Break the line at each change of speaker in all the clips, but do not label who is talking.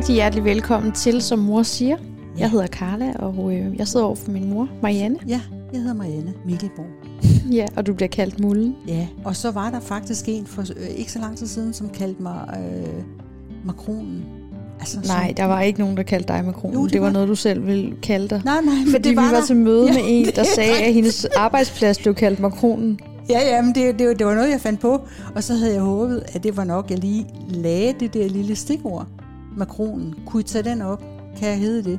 rigtig hjertelig velkommen til, som mor siger. Jeg hedder Carla, og øh, jeg sidder over for min mor, Marianne.
Ja, jeg hedder Marianne Mikkelborg.
Ja, og du bliver kaldt Mullen.
Ja, og så var der faktisk en for øh, ikke så lang tid siden, som kaldte mig øh, Makronen.
Altså, Nej, der var ikke nogen, der kaldte dig Makronen. Jo, det, det var, var noget, du selv ville kalde dig.
Nej, nej, men
Fordi
det var
vi var
der.
til møde
Ja,
med en, der
er
sagde, at hendes arbejdsplads blev kaldt Makronen.
Ja, ja, men det, det, det var noget, jeg fandt på. Og så havde jeg håbet, at det var nok, jeg lige lagde det der lille stikord. Makronen. Kunne I tage den op? Kan jeg hedde det?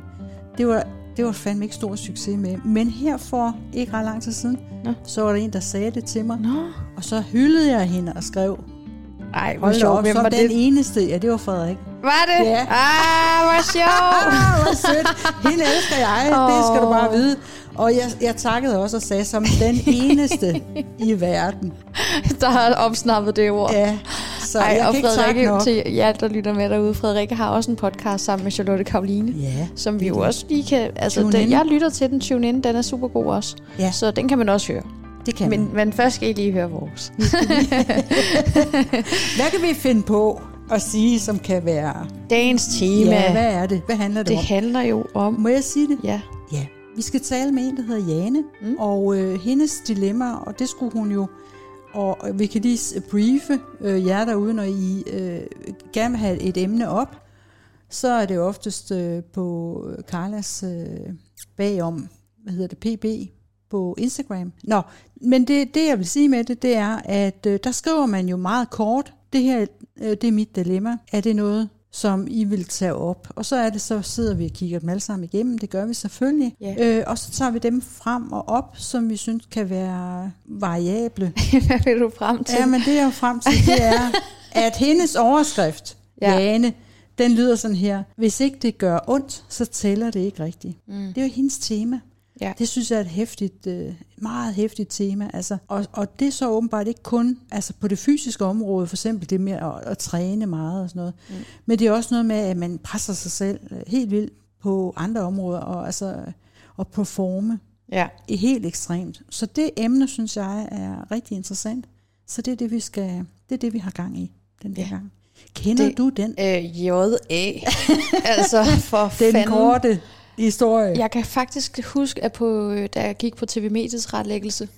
Det var, det var fandme ikke stor succes med. Men her for ikke ret lang tid siden,
Nå.
så var der en, der sagde det til mig.
Nå.
Og så hyldede jeg hende og skrev,
Ej, hvor sjovt. Hvem var
den
det?
eneste. Ja, det var Frederik.
Var det?
Ja.
Ah, hvor sjovt.
Ah, hvor sødt. Hende elsker jeg, det skal du bare vide. Og jeg, jeg takkede også og sagde, som den eneste i verden.
der har opsnappet det ord.
Ja, så
Ej,
jeg
og
kan ikke
Frederikke,
nok.
til jer, der lytter med derude, Frederikke har også en podcast sammen med Charlotte Karoline.
Ja,
Som vi
det
jo
det.
også lige kan... Altså,
Tune
den,
in.
jeg lytter til den, tune in, den er super god også.
Ja.
Så den kan man også høre.
det kan
Men,
men,
men først skal I lige høre vores.
Hvad kan vi finde på at sige, som kan være...
Dagens tema,
Ja, hvad er det? Hvad handler det,
det
om?
handler jo om...
Må jeg sige det?
Ja,
Ja. Vi skal tale med en, der hedder Jane,
mm.
og øh, hendes dilemma, og det skulle hun jo... Og vi kan lige briefe øh, jer derude, når I øh, gerne vil have et emne op, så er det oftest øh, på øh, Carlas øh, bagom, hvad hedder det, PB, på Instagram. Nå, men det, det jeg vil sige med det, det er, at øh, der skriver man jo meget kort, det her, øh, det er mit dilemma. Er det noget, som I vil tage op? Og så er det, så sidder vi og kigger dem alle sammen igennem, det gør vi selvfølgelig.
Ja.
Øh, og så tager vi dem frem og op, som vi synes kan være variable.
hvad vil du frem til?
Ja, men det jeg er jo frem til, det er, at hendes overskrift,
ja.
Jane, den lyder sådan her. Hvis ikke det gør ondt, så tæller det ikke rigtigt.
Mm.
Det er jo hendes tema.
Ja.
Det synes jeg er et hæftigt, øh, meget hæftigt tema. Altså, og, og det er så åbenbart ikke kun altså på det fysiske område, for eksempel det med at, at træne meget og sådan noget.
Mm.
Men det er også noget med, at man presser sig selv øh, helt vildt på andre områder, og altså og performe
Ja.
helt ekstremt. Så det emne, synes jeg, er rigtig interessant. Så det er det, vi skal, det er det, vi har gang i den her
Ja.
gang. Kender
det,
du den?
Øh, J.A. altså, for
Den
fanden.
korte historie.
Jeg kan faktisk huske, at på, øh, da jeg gik på TV Mediets retlæggelse,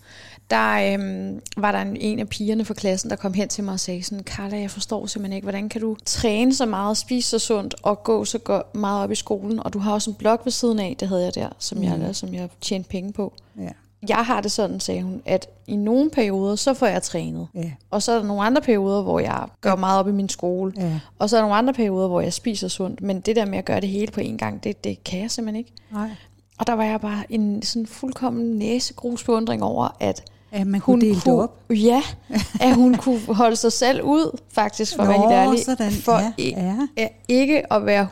der øhm, var der en, en af pigerne fra klassen, der kom hen til mig og sagde sådan, Carla, jeg forstår simpelthen ikke, hvordan kan du træne så meget, spise så sundt og gå så go- meget op i skolen, og du har også en blog ved siden af, det havde jeg der, som, mm. jeg, som jeg tjente penge på.
Ja,
Jeg har det sådan, sagde hun, at i nogle perioder, så får jeg trænet.
ja,
Og så er der nogle andre perioder, hvor jeg gør meget op i min skole.
ja.
Og så er der nogle andre perioder, hvor jeg spiser sundt. Men det der med at gøre det hele på en gang, det, det kan jeg simpelthen ikke.
Nej.
Og der var jeg bare en sådan fuldkommen næsegrus beundring over, at
At man
hun
kunne dele det
kunne,
op.
ja, at hun kunne holde sig selv ud, faktisk, for at være helt ærlig,
sådan.
for
Ja, ja.
ikke at være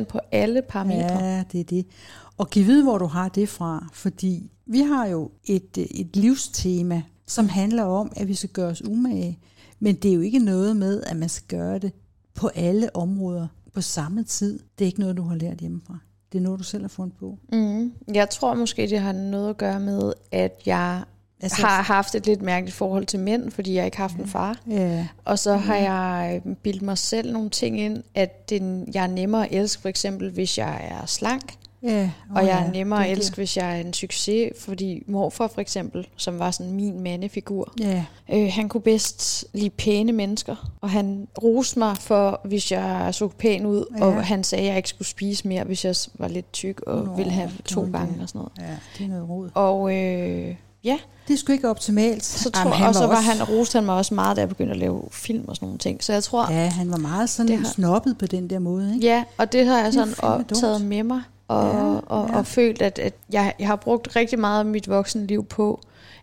100% på alle parametre.
Ja, det er det. Og giv vide, hvor du har det fra, fordi vi har jo et, øh, et livstema, som handler om, at vi skal gøre os umage. Men det er jo ikke noget med, at man skal gøre det på alle områder på samme tid. Det er ikke noget, du har lært hjemmefra. Det er noget, du selv har fundet på.
Mm. Jeg tror måske, det har noget at gøre med, at jeg
Altså-
har haft et lidt mærkeligt forhold til mænd, fordi jeg ikke har haft en far.
Ja,
Og så har jeg øh, bildt mig selv nogle ting ind, at det, jeg er nemmere at elske, for eksempel hvis jeg er slank.
Ja.
Og
Åh
jeg er
ja,
nemmere
det
at elske, hvis jeg er en succes, fordi morfar for eksempel, som var sådan min mandefigur,
Ja,
øh, han kunne bedst lide pæne mennesker, og han roste mig for, hvis jeg så pæn ud, ja.
Ja.
og han sagde, at jeg ikke skulle spise mere, hvis jeg var lidt tyk og
Nå,
ville have to gange og sådan noget.
ja, det er noget råd.
Og øh, ja,
Det er sgu ikke optimalt.
så
Jamen,
tror,
han
og så var
også-
han, roste han mig også meget, da jeg begyndte at lave film og sådan nogle ting. Så jeg tror,
Ja, han var meget sådan
har-
snobbet på den der måde, ikke?
Ja, og det har jeg sådan optaget
dumt.
med mig, og,
Ja,
og,
ja.
og følt, at, at jeg, jeg har brugt rigtig meget af mit voksenliv på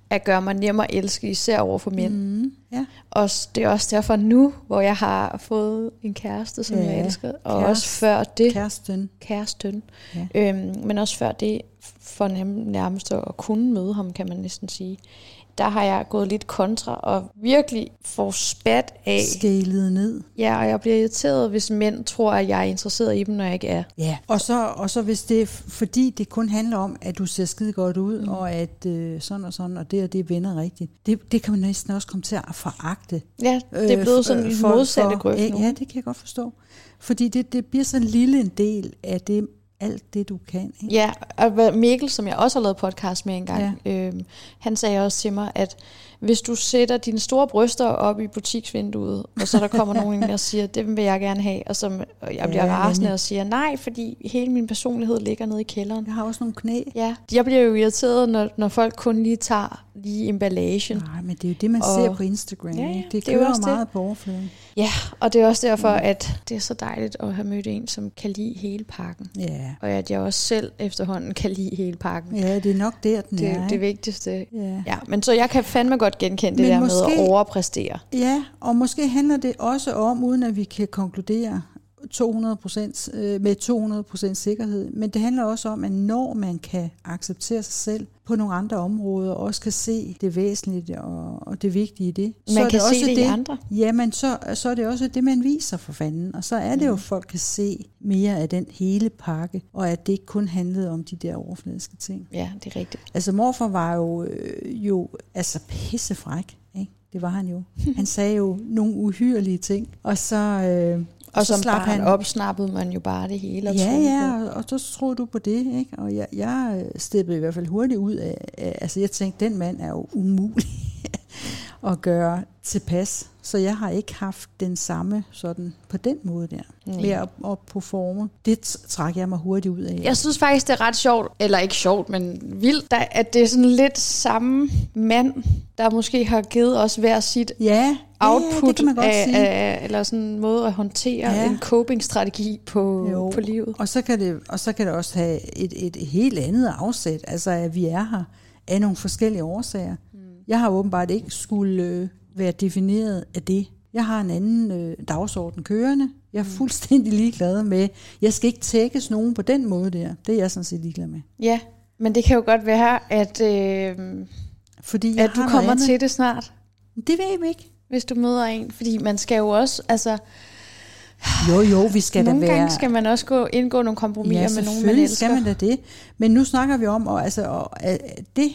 at gøre mig nemmere at elske, især over for mænd. Mm.
Ja.
Og det er også derfor nu, hvor jeg har fået en kæreste, som ja, jeg elsker, og
kæreste-
også før det,
Kæresten.
kæresten,
Ja.
øhm, men også før det, for nærmest at kunne møde ham, kan man næsten sige, der har jeg gået lidt kontra og virkelig får spat af.
Skalet ned.
Ja, og jeg bliver irriteret, hvis mænd tror, at jeg er interesseret i dem, når jeg ikke er.
Ja, og så, og så hvis det er, fordi det kun handler om, at du ser skide godt ud, mm. og at øh, sådan og sådan, og det og det vender rigtigt. Det, det kan man næsten også komme til at foragte.
Ja, det er blevet sådan en
Øh,
modsatte grøft nu.
Ja, det kan jeg godt forstå. Fordi det, det bliver så en lille en del af det, alt det, du kan. Ikke?
Ja, og Mikkel, som jeg også har lavet podcast med engang, ja. øhm, han sagde også til mig, at hvis du sætter dine store bryster op i butiksvinduet, og så der kommer nogen og siger, det vil jeg gerne have, og, så, og jeg bliver
Ja,
rasende og siger, nej, fordi hele min personlighed ligger nede i kælderen.
Jeg har også nogle knæ.
Ja, jeg bliver jo irriteret, når, når folk kun lige tager lige emballagen.
Nej, men det er jo det, man
Og-
ser på Instagram.
Ja, ja,
det
det er jo
kører
også det.
meget på overfladen.
Ja, og det er også derfor, at det er så dejligt at have mødt en, som kan lide hele pakken.
Ja.
Og at jeg også selv efterhånden kan lide hele pakken.
ja, det er nok der, den
Det
er.
er det vigtigste.
Ja.
Ja, men så jeg kan fandme godt genkende det
Men
der med
måske-
at overpræstere.
Ja, og måske handler det også om, uden at vi kan konkludere 200% øh, med 200% sikkerhed, men det handler også om, at når man kan acceptere sig selv på nogle andre områder, og også kan se det væsentlige og, og det vigtige i det,
Man
er
kan
også
se det i andre.
Jamen, så, så er det også det, man viser for fanden. Og så er det jo,
Mm.
at folk kan se mere af den hele pakke, og at det ikke kun handlede om de der overfladiske ting.
Ja, det er rigtigt.
Altså morfar var jo, øh, jo altså pissefræk, ikke? Det var han jo. Han sagde jo nogle uhyrelige ting, og så... Øh,
Og
så
som
slap
barn
han-
opsnappede man jo bare det hele. Og
Ja, ja, og, og så troede du på det, ikke? Og jeg, jeg øh, steppede i hvert fald hurtigt ud af, af, altså jeg tænkte, den mand er jo umulig at gøre tilpas. Så jeg har ikke haft den samme sådan på den måde der, med at, at performe. Det t- trak jeg mig hurtigt ud af.
Jeg synes faktisk, det er ret sjovt, eller ikke sjovt, men vildt, at det er sådan lidt samme mand, der måske har givet os hver sit
ja,
output
kan man godt
af,
sige.
af, eller sådan en måde at håndtere
Ja.
ja. en coping-strategi på,
Jo.
på livet.
Og så kan det, og så kan det også have et, et helt andet afsæt, altså at vi er her af nogle forskellige årsager. Mm. Jeg har åbenbart ikke skulle øh, være defineret af det. Jeg har en anden øh, dagsorden kørende. Jeg er fuldstændig ligeglad med, jeg skal ikke tækkes nogen på den måde der. Det er jeg sådan set ligeglad med.
Ja, men det kan jo godt være, at, øh,
Fordi jeg
at du kommer til det snart,
Det ved vi ikke.
Hvis du møder en. Fordi man skal jo også, altså
Jo, jo, vi skal
nogle
da være...
gange skal man også gå, indgå nogle kompromiser
ja,
med nogen, man elsker.
skal man da det. Men nu snakker vi om, og, altså, og, at det,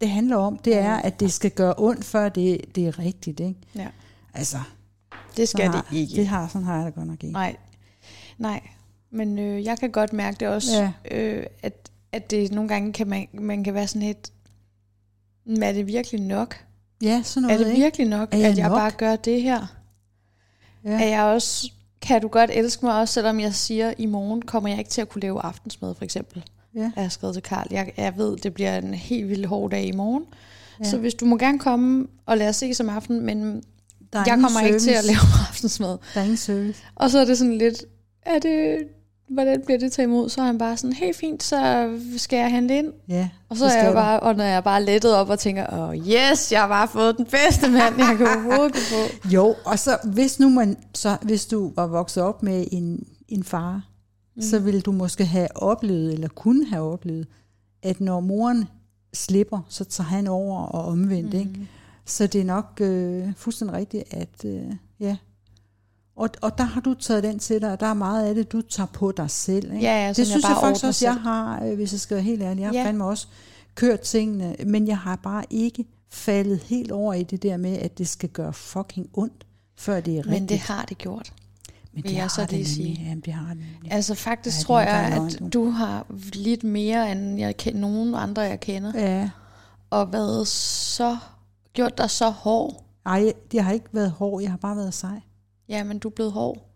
det handler om, det er, at det skal gøre ondt, før det, det er rigtigt. Ikke?
Ja,
Altså,
det skal
har,
det ikke.
Det har, sådan har jeg det godt nok ikke.
Nej, nej. Men øh, jeg kan godt mærke det også,
Ja.
øh, at, at det nogle gange kan man, man kan være sådan lidt, "Men er det virkelig nok?
Ja, sådan
er
noget,
det
ikke?
virkelig nok,
Er jeg
at jeg
nok?
bare gør det her?
Ja.
Er jeg også, kan du godt elske mig også, selvom jeg siger, i morgen kommer jeg ikke til at kunne lave aftensmad, for eksempel.
Ja.
Jeg har skrevet til Karl, jeg, jeg ved, det bliver en helt vildt hård dag i morgen.
Ja.
Så hvis du må gerne komme og lade os se som aften, men
er
jeg kommer ikke til at
service.
lave aftensmad.
Der er ingen service.
Og så er det sådan lidt, er det, hvordan bliver det taget imod? Så er han bare sådan, helt fint, så skal jeg handle ind.
Ja,
Og så er jeg
du.
bare, og når jeg bare lettet op og tænker, åh oh, yes, jeg har bare fået den bedste mand, jeg kan overhovedet på.
Jo, og så hvis nu man, så hvis du var vokset op med en, en far, mm. så ville du måske have oplevet, eller kunne have oplevet, at når moren slipper, så tager han over og omvendt, mm. ikke? Så det er nok øh, fuldstændig rigtigt, at øh, ja. Og, og der har du taget den til dig, og der er meget af det, du tager på dig selv. Ikke?
Ja, ja,
det
jeg
synes
bare
jeg faktisk også, jeg har, øh, hvis jeg skal være helt ærlig. Jeg har
Ja.
fandme også kørt tingene, men jeg har bare ikke faldet helt over i det der med, at det skal gøre fucking ondt, før det er rigtigt.
Men det har det gjort.
Men
vil jeg så
det
lige sige.
Jamen, det har det nemlig.
Altså faktisk
Ja,
ja,
det
tror jeg,
ikke
at
engang
du har lidt mere, end jeg kender, nogen andre, jeg kender.
Ja.
Og været så, gjort dig så hård.
Ej, det har ikke været hård, jeg har bare været sej.
Ja, men du er blevet hård.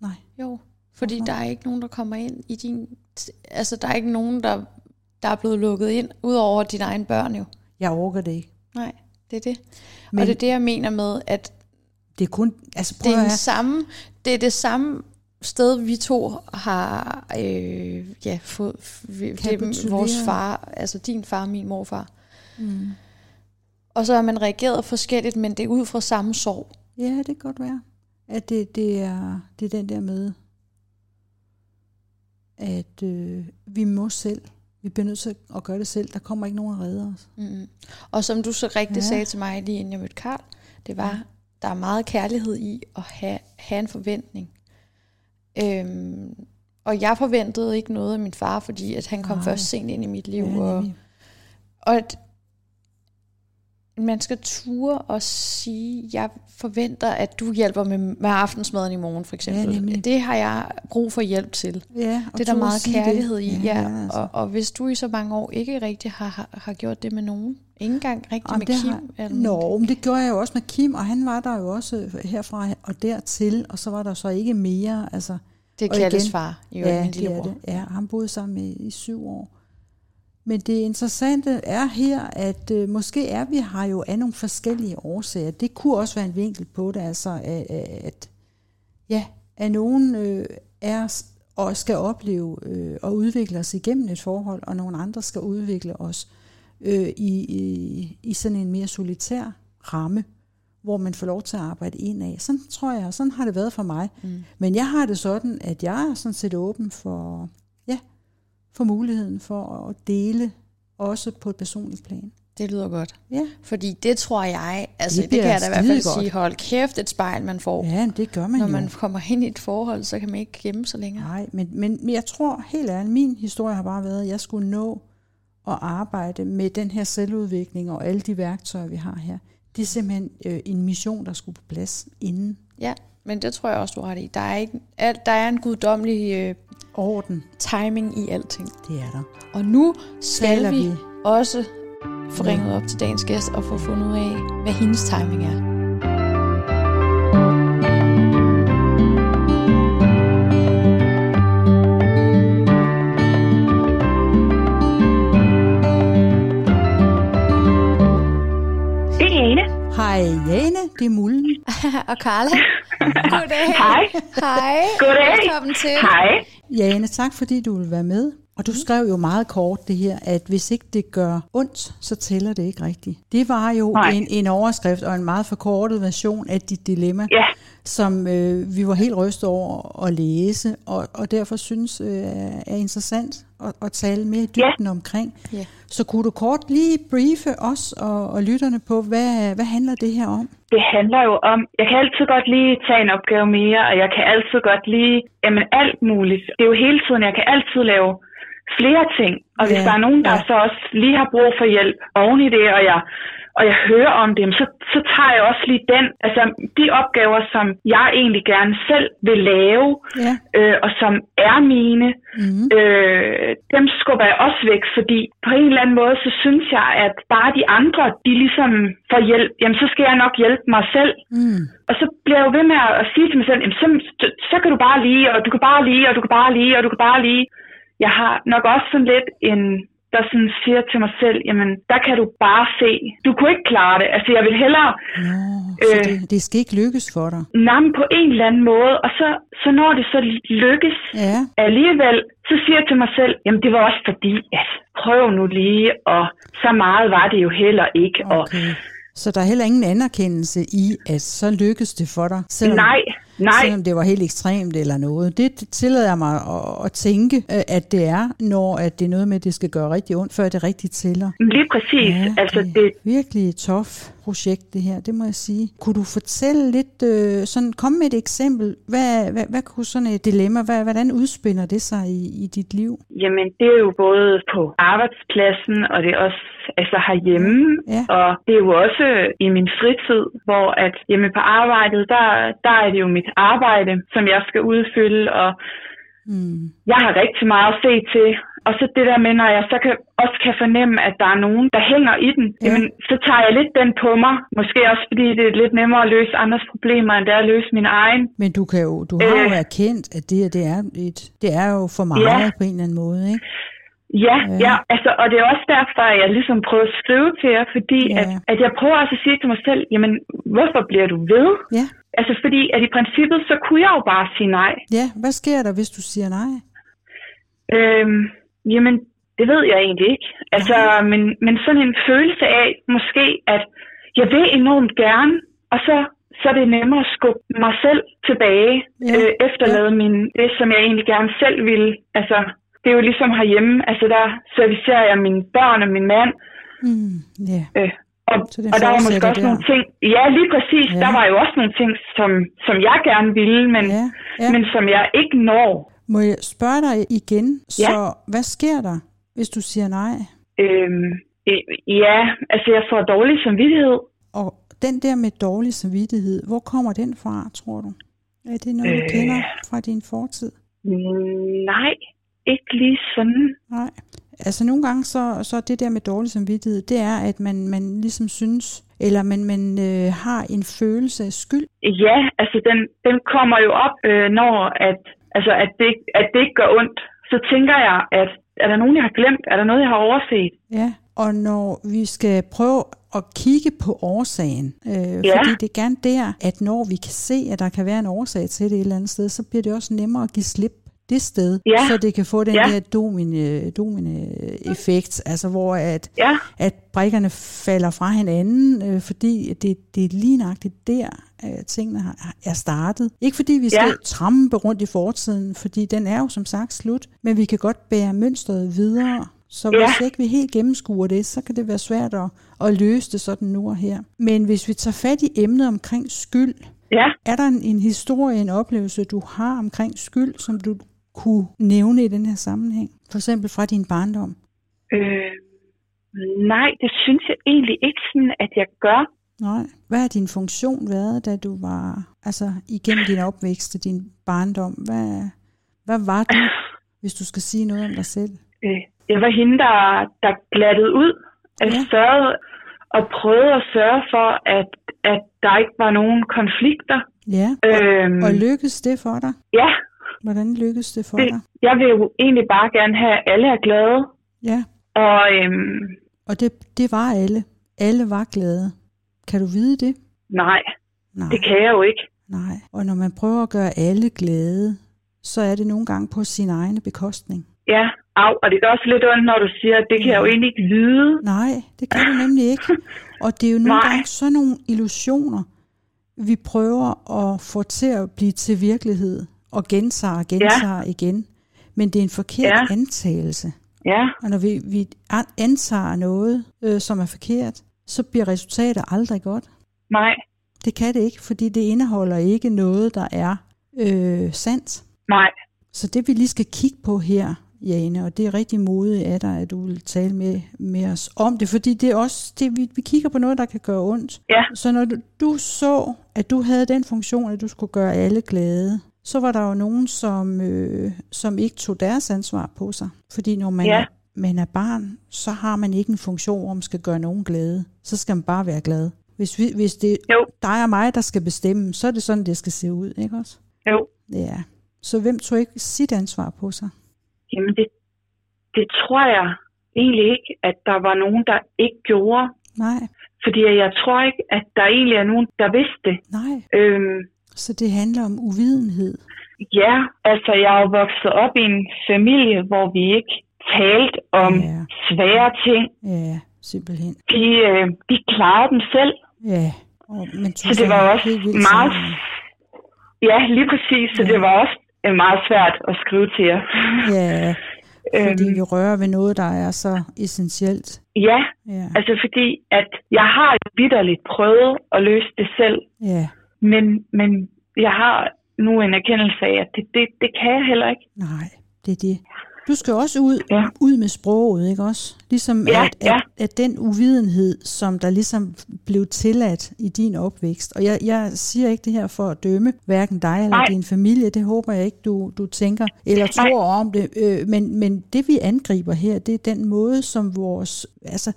Nej.
Jo, fordi
Hvorfor?
der er ikke nogen, der kommer ind i din... Altså, der er ikke nogen, der, der er blevet lukket ind, udover dine egne børn jo.
Jeg overgår det ikke.
Nej, det er det.
Men
og det er det, jeg mener med, at
det er kun, altså prøv
det er,
at
den samme, det er det samme sted, vi to har øh, ja, fået... Det vores far, altså din far, min morfar.
Mm.
Og så har man reageret forskelligt, men det er ud fra samme sorg.
Ja, det kan godt være. At det, det, er, det er den der med, at øh, vi må selv. Vi bliver nødt til at gøre det selv. Der kommer ikke nogen at redde os.
Mm. Og som du så rigtig ja. sagde til mig lige inden jeg mødte Karl, det var, ja. der er meget kærlighed i at have, have en forventning. Øhm, og jeg forventede ikke noget af min far, fordi at han kom Nej. først sent ind i mit liv. Ja, og, og man skal ture og sige, jeg forventer, at du hjælper med, med aftensmaden i morgen, for eksempel. Ja, det har jeg brug for hjælp til.
Ja,
det er der meget kærlighed det. i. Ja, ja. Altså. Og, og hvis du i så mange år ikke rigtig har, har, har gjort det med nogen, ikke engang rigtig Jamen, med Kim? Har,
eller nå, men det gjorde jeg jo også med Kim, og han var der jo også herfra og dertil, og så var der så ikke mere. Altså,
det er Kalles far,
jo, ja, min er det. Ja, han boede sammen med i syv år. Men det interessante er her, at øh, måske er vi har jo af nogle forskellige årsager. Det kunne også være en vinkel på det, altså at, at ja, at nogen øh, er og skal opleve øh, og udvikle os igennem et forhold, og nogle andre skal udvikle os øh, i, i, i sådan en mere solitær ramme, hvor man får lov til at arbejde indad. Sådan tror jeg, sådan har det været for mig. Mm. Men jeg har det sådan, at jeg er sådan set åben for, for muligheden for at dele også på et personligt plan.
Det lyder godt. Ja. Fordi det tror jeg, altså det, det kan jeg da i hvert fald godt. sige, hold kæft et spejl, man får.
Ja, det gør man
Når
jo.
man kommer ind i et forhold, så kan man ikke gemme sig længere.
Nej, men, men, men jeg tror helt ærligt, min historie har bare været, at jeg skulle nå at arbejde med den her selvudvikling og alle de værktøjer, vi har her. Det er simpelthen øh, en mission, der skulle på plads inden.
Ja, men det tror jeg også, du har ret i. Der er, ikke, der er en guddommelig øh, orden, timing i alting.
Det er der.
Og nu skal vi, vi også få ringet op til dagens gæst og få fundet ud af, hvad hendes timing er.
Hej Jane, det er Mullen.
og Carla. Goddag.
Hej.
Hej.
Goddag.
Velkommen til.
Hej.
Jane, tak fordi du vil være med. Og du skrev jo meget kort det her, at hvis ikke det gør ondt, så tæller det ikke rigtigt. Det var jo en, en overskrift og en meget forkortet version af dit dilemma,
ja.
som øh, vi var helt rystet over at læse, og, og derfor synes øh, er interessant at, at tale mere i dybden ja. omkring. Ja. Så kunne du kort lige briefe os og, og lytterne på, hvad, hvad handler det her om?
Det handler jo om, jeg kan altid godt lige tage en opgave mere, og jeg kan altid godt lige, jamen alt muligt. Det er jo hele tiden, jeg kan altid lave flere ting. Og hvis ja, der er nogen, der ja. så også lige har brug for hjælp oven i det, og jeg, og jeg hører om dem, så, så tager jeg også lige den. Altså de opgaver, som jeg egentlig gerne selv vil lave, ja. øh, og som er mine, mm-hmm. øh, dem skubber jeg også væk, fordi på en eller anden måde, så synes jeg, at bare de andre, de ligesom får hjælp, jamen så skal jeg nok hjælpe mig selv. Mm. Og så bliver jeg jo ved med at sige til mig selv, jamen så, så kan du bare lige, og du kan bare lige, og du kan bare lige, og du kan bare lige jeg har nok også sådan lidt en, der sådan siger til mig selv, jamen, der kan du bare se. Du kunne ikke klare det. Altså, jeg vil hellere...
Nå, øh, det, det skal ikke lykkes for dig?
Nej, på en eller anden måde. Og så, så når det så lykkes ja. alligevel, så siger jeg til mig selv, jamen, det var også fordi, at prøv nu lige, og så meget var det jo heller ikke. Okay. Og,
så der er heller ingen anerkendelse i, at så lykkes det for dig?
Selvom, nej, nej.
Selvom det var helt ekstremt eller noget. Det tillader jeg mig at, at tænke, øh, at det er, når at det er noget med, at det skal gøre rigtig ondt, før det rigtigt tæller.
Lige præcis. Ja, altså,
det er virkelig tof projekt, det her, det må jeg sige. Kunne du fortælle lidt, øh, sådan, komme med et eksempel, hvad, hvad, hvad kunne sådan et dilemma, hvad, hvordan udspænder det sig i, i dit liv?
Jamen, det er jo både på arbejdspladsen, og det er også altså herhjemme, ja. og det er jo også i min fritid, hvor at hjemme på arbejdet, der, der er det jo mit arbejde, som jeg skal udfylde, og mm. jeg har rigtig meget at se til, og så det der med, når jeg så kan, også kan fornemme, at der er nogen, der hænger i den, ja. jamen, så tager jeg lidt den på mig. Måske også fordi det er lidt nemmere at løse andres problemer, end det er at løse min egen.
Men du, kan jo, du har jo øh. erkendt, at det, det, er et, det er jo for meget ja. på en eller anden måde, ikke?
Ja, ja, ja, altså, og det er også derfor, at jeg ligesom prøver at skrive til jer, fordi ja. at, at jeg prøver også at sige til mig selv, jamen, hvorfor bliver du ved? Ja. Altså, fordi at i princippet, så kunne jeg jo bare sige nej.
Ja, hvad sker der, hvis du siger nej?
Øhm, jamen, det ved jeg egentlig ikke. Altså, ja. men, men sådan en følelse af, måske, at jeg vil enormt gerne, og så så er det nemmere at skubbe mig selv tilbage, ja. øh, efterlade ja. min, det, som jeg egentlig gerne selv ville. Altså, det er jo ligesom herhjemme, altså der servicerer jeg mine børn og min mand.
Mm, yeah.
Øh, og, og der var måske også
der.
nogle ting, ja lige præcis,
Ja.
der var jo også nogle ting, som, som jeg gerne ville, men,
Ja,
ja.
ja.
men som jeg ikke når.
Må jeg spørge dig igen?
Ja.
Så hvad sker der, hvis du siger nej?
Øhm, øh, ja, altså jeg får dårlig samvittighed.
Og den der med dårlig samvittighed, hvor kommer den fra, tror du? Er det noget, du
Øh.
kender fra din fortid?
Mm, Nej, ikke lige sådan.
Nej. Altså nogle gange, så, så det der med dårlig samvittighed, det er, at man, man ligesom synes, eller man, man øh, har en følelse af skyld.
Ja, altså den, den kommer jo op, øh, når at, altså at, det, at det ikke gør ondt. Så tænker jeg, at er der nogen, jeg har glemt? Er der noget, jeg har overset?
Ja. Og når vi skal prøve at kigge på årsagen, øh,
Ja.
fordi det er gerne der, at når vi kan se, at der kan være en årsag til det et eller andet sted, så bliver det også nemmere at give slip det sted,
Ja.
så det kan få den
Ja.
der domine, domine-effekt, altså hvor at,
Ja,
at brikkerne falder fra hinanden, øh, fordi det, det er lige nøjagtigt der, øh, tingene har, er startet. Ikke fordi vi skal
Ja.
ja. trampe rundt i fortiden, fordi den er jo som sagt slut, men vi kan godt bære mønstret videre. Så
Ja.
hvis ikke vi helt gennemskuer det, så kan det være svært at, at løse det sådan nu og her. Men hvis vi tager fat i emnet omkring skyld,
ja.
er der en, en historie, en oplevelse, du har omkring skyld, som du kunne nævne i den her sammenhæng? For eksempel fra din barndom.
Øh, nej, det synes jeg egentlig ikke sådan, at jeg gør.
Nej. Hvad har din funktion været, da du var, altså igennem din opvækst og din barndom? Hvad, hvad var du, hvis du skal sige noget om dig selv?
Øh, jeg var hende, der, der glattede ud. Jeg
Ja.
sørgede og prøvede at sørge for, at, at der ikke var nogen konflikter.
Ja, og,
Øhm,
og lykkedes det for dig?
ja,
Hvordan lykkedes det for
det,
dig?
jeg vil jo egentlig bare gerne have, at alle er glade.
Ja,
Og øhm,
og det, det var alle. Alle var glade. Kan du vide det?
nej,
Nej.
det kan jeg jo ikke.
Nej. Og når man prøver at gøre alle glade, så er det nogle gange på sin egen bekostning.
Ja, au, og det er også lidt ondt, når du siger, at det kan jeg jo egentlig ikke vide.
Nej, det kan du nemlig ikke. Og det er jo nogle
Nej.
gange sådan nogle illusioner, vi prøver at få til at blive til virkelighed, og gentager og gentager ja. igen. Men det er en forkert
Ja.
antagelse.
Ja,
Og når vi, vi an- antager noget, øh, som er forkert, så bliver resultatet aldrig godt.
nej,
Det kan det ikke, fordi det indeholder ikke noget, der er øh, sandt.
nej,
Så det vi lige skal kigge på her, Jane, og det er rigtig modigt af dig, at du vil tale med, med os om det, fordi det er også, det, vi, vi kigger på noget, der kan gøre ondt.
ja,
Så når du, du så, at du havde den funktion, at du skulle gøre alle glade, så var der jo nogen, som, øh, som ikke tog deres ansvar på sig. Fordi når man,
Ja.
er, man er barn, så har man ikke en funktion, hvor man skal gøre nogen glade. Så skal man bare være glad. Hvis, vi, hvis det er dig og mig, der skal bestemme, så er det sådan, det skal se ud, ikke også?
jo.
Ja. Så hvem tog ikke sit ansvar på sig?
Jamen det, det tror jeg egentlig ikke, at der var nogen, der ikke gjorde.
Nej,
Fordi jeg tror ikke, at der egentlig er nogen, der vidste det.
nej.
Øhm,
Så det handler om uvidenhed.
ja, altså jeg er jo vokset op i en familie, hvor vi ikke talte om
Ja.
svære ting.
Ja, simpelthen.
De, øh, de klarede dem selv.
Ja. Og, men
Så det var også meget... Ja, lige præcis. Så
Ja.
det var også øh, meget svært at skrive til jer.
Ja, fordi
Øhm,
vi rører ved noget, der er så essentielt.
ja,
Ja,
altså fordi, at jeg har vidderligt prøvet at løse det selv.
ja.
Men, men jeg har nu en erkendelse af, at det, det, det kan jeg heller ikke.
Nej, det er det. Du skal også ud,
Ja.
ud med sproget, ikke også? Ligesom
Ja,
at,
ja.
at, at den uvidenhed, som der ligesom blev tilladt i din opvækst, og jeg, jeg siger ikke det her for at dømme hverken dig eller
Nej.
din familie, det håber jeg ikke, du, du tænker eller
Nej.
tror om det, øh, men, men det vi angriber her, det er den måde, som vores, altså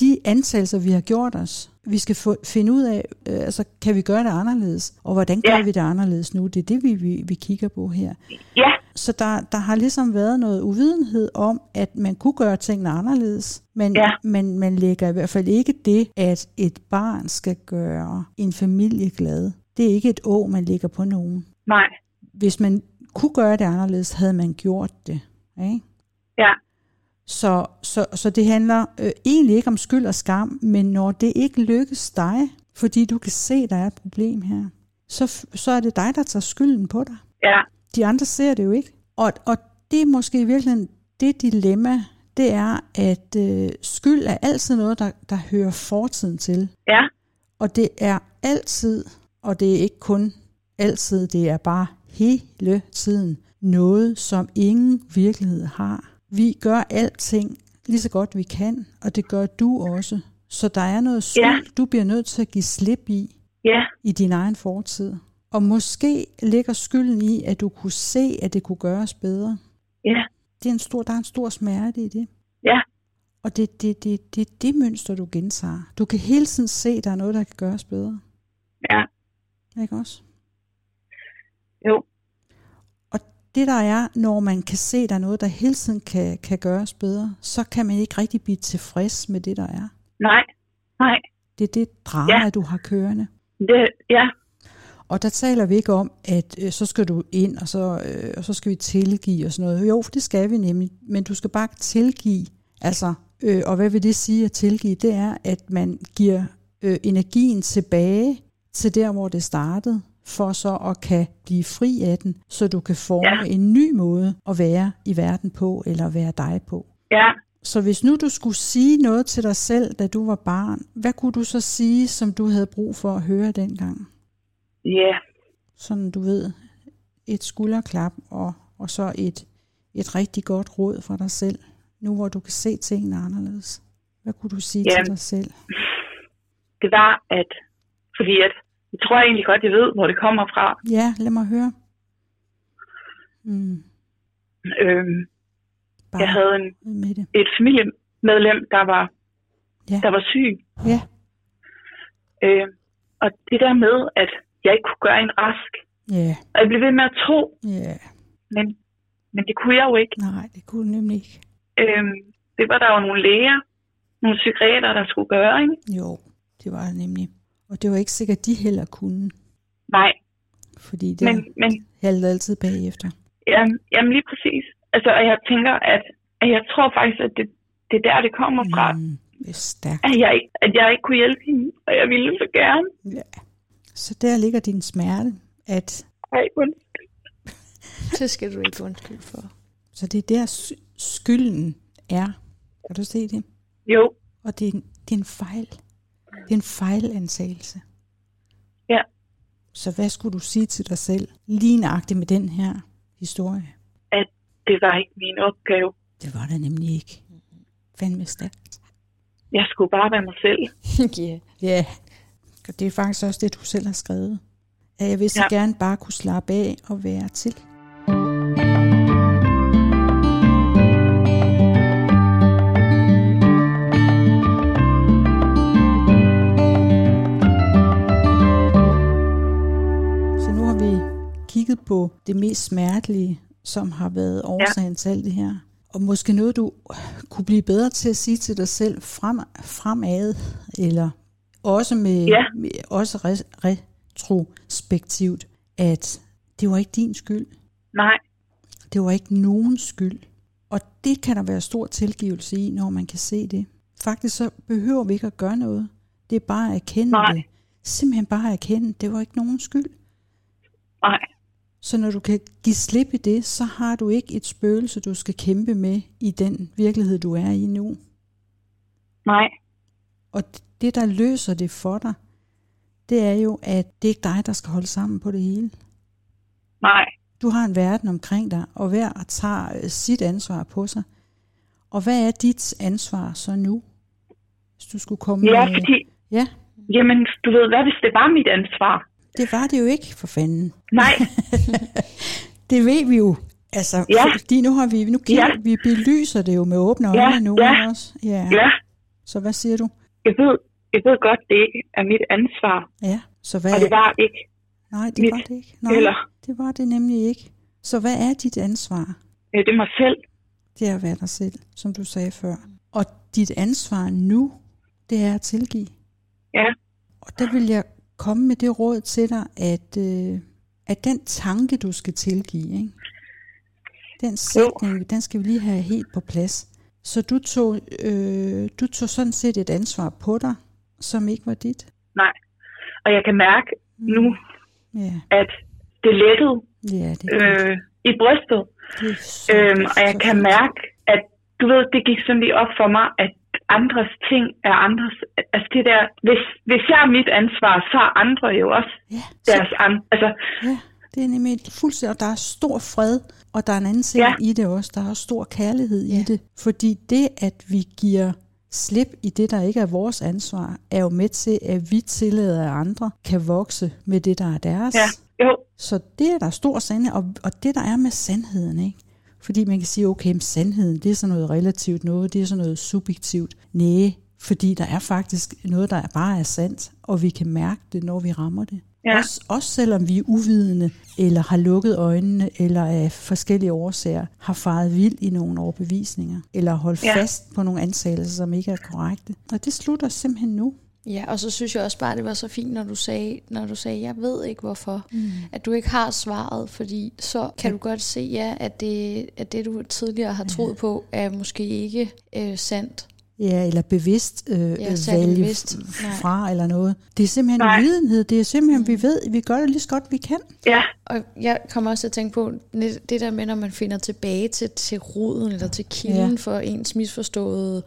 de antagelser, vi har gjort os, vi skal få, finde ud af, øh, altså kan vi gøre det anderledes, og hvordan gør
Ja.
vi det anderledes nu? Det er det, vi, vi, vi kigger på her.
Ja,
Så der, der har ligesom været noget uvidenhed om, at man kunne gøre tingene anderledes, men,
Ja.
men man lægger i hvert fald ikke det, at et barn skal gøre en familie glad. Det er ikke et å, man lægger på nogen.
nej,
Hvis man kunne gøre det anderledes, havde man gjort det. Ikke?
ja,
Så, så, så det handler øh, egentlig ikke om skyld og skam, men når det ikke lykkes dig, fordi du kan se, der er et problem her, så, så er det dig, der tager skylden på dig.
ja,
De andre ser det jo ikke. Og, og det er måske i virkeligheden det dilemma, det er, at øh, skyld er altid noget, der, der hører fortiden til.
Ja,
Og det er altid, og det er ikke kun altid, det er bare hele tiden noget, som ingen virkelighed har. Vi gør alting lige så godt vi kan, og det gør du også. Så der er noget skyld,
Ja.
du bliver nødt til at give slip i,
ja,
i din egen fortid. Og måske ligger skylden i, at du kunne se, at det kunne gøres bedre.
ja,
Det er en stor, der er en stor smerte i det.
ja,
Og det er det, det, det, det mønster, du gentager. Du kan hele tiden se, at der er noget, der kan gøres bedre.
ja,
Ikke også?
jo,
det der er, når man kan se, at der er noget, der hele tiden kan, kan gøres bedre, så kan man ikke rigtig blive tilfreds med det, der er.
nej, nej,
Det er det drama,
Ja.
du har kørende.
det, ja,
Og der taler vi ikke om, at øh, så skal du ind, og så, øh, og så skal vi tilgive og sådan noget. Jo, det skal vi nemlig, men du skal bare tilgive. Altså, øh, og hvad vil det sige at tilgive? Det er, at man giver øh, energien tilbage til der, hvor det startede, for så at kan blive fri af den, så du kan forme
Ja.
ja. en ny måde at være i verden på, eller være dig på.
ja,
Så hvis nu du skulle sige noget til dig selv, da du var barn, hvad kunne du så sige, som du havde brug for at høre dengang?
ja,
sådan du ved, et skulderklap og, og så et, et rigtig godt råd fra dig selv, nu hvor du kan se tingene anderledes. Hvad kunne du sige
Jamen.
til dig selv?
det var, at, fordi at, jeg tror egentlig godt, jeg ved, hvor det kommer fra.
Ja, lad mig høre. Mm,
Øhm,
bare
jeg havde en,
med det.
et familiemedlem, der var,
Ja.
der var syg.
Ja,
Øh, og det der med, at jeg ikke kunne gøre en rask.
ja,
Og jeg blev ved med at tro,
ja.
men, men det kunne jeg jo ikke.
Nej, det kunne nemlig ikke.
Øhm, det var der jo nogle læger, nogle psykiater, der skulle gøre, ikke?
Jo, det var det nemlig. Og det var ikke sikkert, de heller kunne,
Nej,
fordi det
men, men
haltede altid bagefter.
jamen, jamen lige præcis. Altså, og jeg tænker, at, at jeg tror faktisk, at det, det er der, det kommer fra.
Mm, det er stærkt.
At jeg, ikke, at jeg ikke kunne hjælpe hende, og jeg ville så gerne.
Ja. Så der ligger din smerte, at
Ej, undskyld.
Det skal du ikke undskylde for.
Så det er der skylden er. Kan du se det?
Jo,
Og det er, en, det er en fejl. Det er en fejlantagelse.
ja.
Så hvad skulle du sige til dig selv, lige nøjagtigt med den her historie?
At det var ikke min opgave.
Det var det nemlig ikke. Fandme stærkt.
Jeg skulle bare være mig selv.
ja.
Ja, og det er faktisk også det, du selv har skrevet. At jeg vil så
Ja.
gerne bare kunne slappe af og være til. På det mest smertelige, som har været årsagen ja. til alt det her. Og måske noget, du kunne blive bedre til at sige til dig selv frem, fremad, eller også med,
Ja.
med også re, retrospektivt, at det var ikke din skyld.
Nej,
Det var ikke nogens skyld. Og det kan der være stor tilgivelse i, når man kan se det. Faktisk så behøver vi ikke at gøre noget. Det er bare at erkende
Nej.
det. Simpelthen bare at erkende, det var ikke nogens skyld.
nej,
Så når du kan give slip i det, så har du ikke et spøgelse, du skal kæmpe med i den virkelighed, du er i nu.
nej,
Og det, der løser det for dig, det er jo, at det ikke er dig, der skal holde sammen på det hele.
nej,
Du har en verden omkring dig, og hver tager øh, sit ansvar på sig. Og hvad er dit ansvar så nu? Hvis du skulle komme
Ja,
med...
fordi,
Ja,
jamen, du ved, hvad hvis det var mit ansvar?
Det var det jo ikke, for fanden.
Nej,
Det ved vi jo. Altså,
Ja.
fordi nu har vi, nu kigger,
Ja.
vi belyser det jo med åbne øjne
Ja,
nu
ja.
også. Ja.
ja,
Så hvad siger du?
jeg ved, jeg ved godt, det ikke er mit ansvar.
Ja, så hvad
Og det var ikke.
Nej, det
mit
var det ikke. Nej,
Eller,
det var det nemlig ikke. Så hvad er dit ansvar?
øh, det er mig selv.
Det er at være dig selv, som du sagde før. Og dit ansvar nu, det er at tilgive.
Ja,
Og der vil jeg komme med det råd til dig, at, øh, at den tanke, du skal tilgive, ikke? den sætning, den skal vi lige have helt på plads. Så du tog, øh, du tog sådan set et ansvar på dig, som ikke var dit.
nej. Og jeg kan mærke nu,
Ja,
at det lettede
ja det,
øh, i brystet.
det så,
Øhm, og jeg kan mærke, at du ved, det gik sådan lige op for mig, at andres ting er andres, altså det der, hvis, hvis jeg er mit ansvar, så er andre jo også
Ja,
deres an, altså,
Ja, det er nemlig fuldstændig, og der er stor fred, og der er en anden ting
Ja.
i det også, der er også stor kærlighed i
Ja.
det, fordi det, at vi giver slip i det, der ikke er vores ansvar, er jo med til, at vi tillader, at andre kan vokse med det, der er deres.
ja, jo,
Så det er der stor sandhed, og, og det der er med sandheden, ikke? Fordi man kan sige, okay, men sandheden, det er sådan noget relativt noget, det er sådan noget subjektivt. Nej, fordi der er faktisk noget, der bare er sandt, og vi kan mærke det, når vi rammer det.
Ja.
Også, også selvom vi er uvidende, eller har lukket øjnene, eller af forskellige årsager har faret vild i nogle overbevisninger, eller holdt
Ja.
fast på nogle antagelser, som ikke er korrekte. Og det slutter simpelthen nu.
Ja, og så synes jeg også bare, det var så fint, når du sagde, når du sagde jeg ved ikke hvorfor, mm. at du ikke har svaret, fordi så kan du godt se, ja, at det, at det du tidligere har troet på, er måske ikke øh, sandt.
Ja, eller bevidst øh,
Ja,
ja, valge
bevidst.
f-
Nej.
fra eller noget. Det er simpelthen
Nej.
en videnhed. Det er simpelthen, vi ved, vi gør det lige så godt, vi kan.
ja,
Og jeg kommer også til at tænke på det der med, når man finder tilbage til, til roden eller til kilden
Ja.
for ens misforståede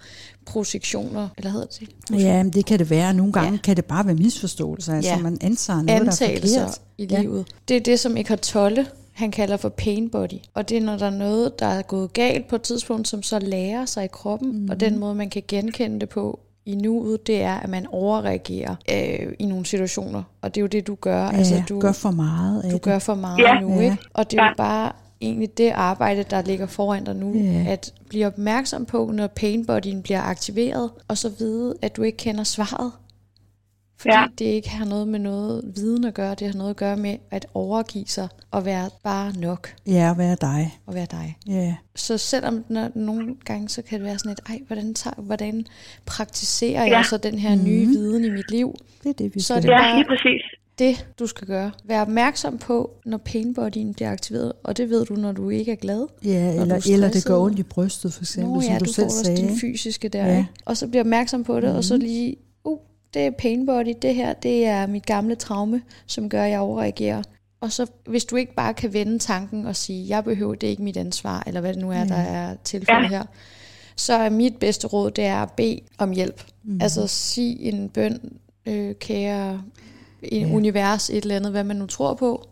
projektioner, eller hedder det det?
Ja, men det kan det være. Nogle gange
Ja.
ja. kan det bare være misforståelser. Altså,
Ja.
man antager noget, der er
antagelser
forkert.
i
Ja.
livet. Det er det, som Eckhart Tolle han kalder for pain body. Og det er, når der er noget, der er gået galt på et tidspunkt, som så lærer sig i kroppen. Mm. Og den måde, man kan genkende det på i nuet, det er, at man overreagerer øh, i nogle situationer. Og det er jo det, du gør.
Ja,
altså, du,
gør for meget
du
det.
gør for meget
Ja.
nu,
Ja.
ikke? Og det er jo bare egentlig det arbejde, der ligger foran dig nu,
Ja.
at blive opmærksom på, når painbodyen bliver aktiveret, og så vide, at du ikke kender svaret. Fordi
Ja.
det ikke har noget med noget viden at gøre, det har noget at gøre med at overgive sig og være bare nok
Ja, at være dig.
og være dig.
Ja.
Så selvom når, nogle gange, så kan det være sådan et, ej, hvordan, tager, hvordan praktiserer
Ja.
jeg så den her nye viden i mit liv?
Det er det, vi
Så er det
ja,
bare-
lige præcis.
det, du skal gøre. Vær opmærksom på, når painbodyen bliver aktiveret, og det ved du, når du ikke er glad.
Ja,
du er
eller, eller det gør ondt i brystet, for eksempel,
Nå
som
ja,
du,
du,
selv
får også
sagde.
den fysiske der,
Ja.
ikke? Og så bliver opmærksom på det, mm. og så lige, uh, det er painbody, det her, det er mit gamle traume, som gør, at jeg overreagerer. Og så, hvis du ikke bare kan vende tanken og sige, jeg behøver, det er ikke mit ansvar, eller hvad det nu er, der er tilfældet
Ja.
her, så er mit bedste råd, det er at bede om hjælp. Mm. Altså sig en bøn, øh, kære en
Ja.
univers, et eller andet, hvad man nu tror på.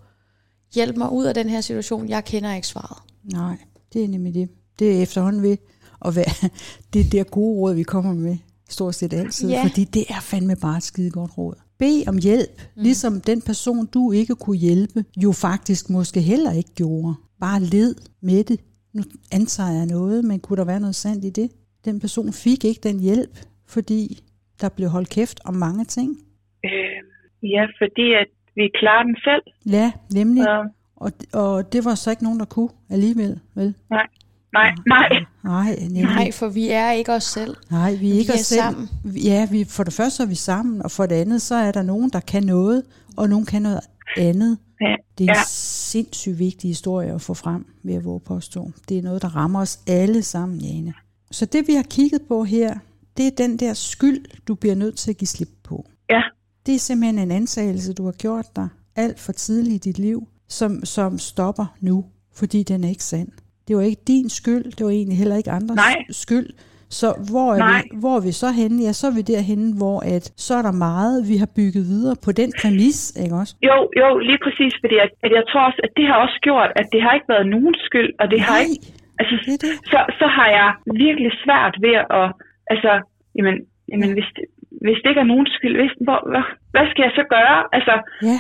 Hjælp mig ud af den her situation, jeg kender ikke svaret.
Nej, det er nemlig det. Det er efterhånden ved at være det der gode råd, vi kommer med stort set altid.
Ja.
Fordi det er fandme bare et skide godt råd. Bed om hjælp, mm. ligesom den person, du ikke kunne hjælpe, jo faktisk måske heller ikke gjorde. Bare led med det. Nu antager jeg noget, men kunne der være noget sandt i det? Den person fik ikke den hjælp, fordi der blev holdt kæft om mange ting.
Øh, ja, fordi at vi klarer den selv.
Ja, nemlig.
Så,
Og, og det var så ikke nogen, der kunne alligevel, vel?
nej, nej, nej.
Nej, nemlig.
Nej, for vi er ikke os selv.
Nej, vi er ikke
Vi er
os selv.
sammen.
Ja, vi, for det første så er vi sammen, og for det andet, så er der nogen, der kan noget, og nogen kan noget andet.
Ja,
Det er en
ja.
sindssygt vigtig historie at få frem, ved at våge påstå. Det er noget, der rammer os alle sammen, Jane. Så det, vi har kigget på her, det er den der skyld, du bliver nødt til at give slip på.
ja,
Det er simpelthen en antagelse, du har gjort dig alt for tidligt i dit liv, som, som stopper nu, fordi den er ikke sand. Det var ikke din skyld, det var egentlig heller ikke andres
Nej.
skyld. Så hvor er,
Nej.
vi, hvor er vi så henne? Ja, så er vi derhenne, hvor at, så er der meget, vi har bygget videre på den præmis, ikke også?
jo, jo, lige præcis, fordi at, at jeg tror også, at det har også gjort, at det har ikke været nogens skyld, og det har
Nej,
ikke, altså,
det det.
så, så har jeg virkelig svært ved at, altså, jamen, jamen hvis, det, hvis det ikke er nogens skyld, hvis, hvor, hvad, hvad skal jeg så gøre? Altså,
Ja,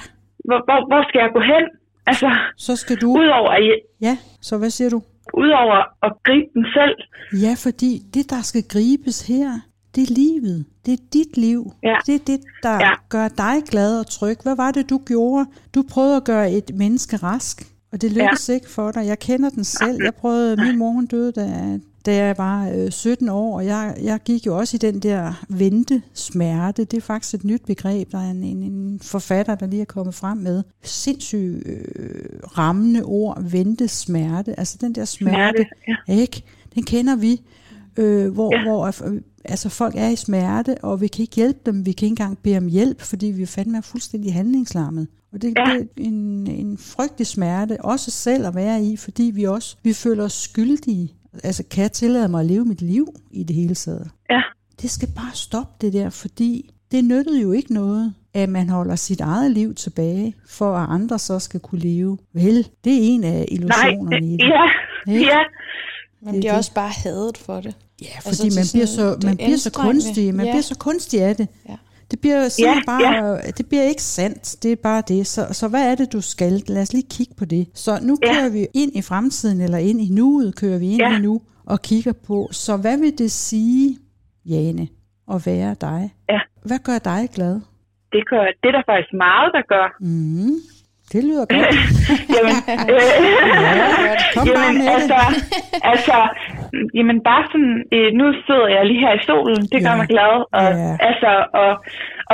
hvor, hvor, hvor skal jeg gå hen? Altså,
så skal du...
udover, at,
Ja, så hvad siger du?
Udover at gribe den selv.
Ja, fordi det, der skal gribes her, det er livet. Det er dit liv.
Ja.
Det er det, der ja.
Ja.
gør dig glad og tryg. Hvad var det, du gjorde? Du prøvede at gøre et menneske rask, og det lykkedes ja. ikke for dig. Jeg kender den selv. Jeg prøvede, min mor hun døde, da, da jeg var øh, 17 år, og jeg, jeg gik jo også i den der ventesmerte. Det er faktisk et nyt begreb. Der er en, en, en forfatter, der lige er kommet frem med. Sindssygt øh, rammende ord, ventesmerte. Altså den der smerte,
Smerte, ja.
ikke? Den kender vi, øh, hvor, ja. Hvor øh, altså, folk er i smerte, og vi kan ikke hjælpe dem. Vi kan ikke engang bede om hjælp, fordi vi fandme er fuldstændig handlingslammet. Og det, ja.
Ja.
det er en, en frygtelig smerte, også selv at være i, fordi vi også vi føler os skyldige. Altså, kan jeg tillade mig at leve mit liv i det hele taget?
Ja.
Det skal bare stoppe det der, fordi det nyttede jo ikke noget, at man holder sit eget liv tilbage, for at andre så skal kunne leve. Vel, det er en af illusionerne
Nej,
i det.
ja,
Ikke?
ja,
Man
Det er
bliver
det.
også bare hadet for det.
Ja, fordi
Altså,
altså, man, bliver så, man bliver så kunstig. Man
Ja.
bliver så kunstig af det.
Ja.
Det bliver simpelthen
Ja,
bare, det bliver ikke sandt. Det er bare det. Så, så hvad er det, du skal? Lad os lige kigge på det. Så nu
Ja.
kører vi ind i fremtiden, eller ind i nuet, kører vi ind
Ja.
i nu, og kigger på. Så hvad vil det sige, Jane, at være dig?
Ja.
Hvad gør dig glad?
det, gør, det er der faktisk meget, der gør.
Mm, det lyder godt.
Jamen, øh,
Kom bare
jamen
med det.
altså, altså, jamen bare sådan, øh, nu sidder jeg lige her i solen, det gør
Ja.
mig glad, og
Ja.
altså, og,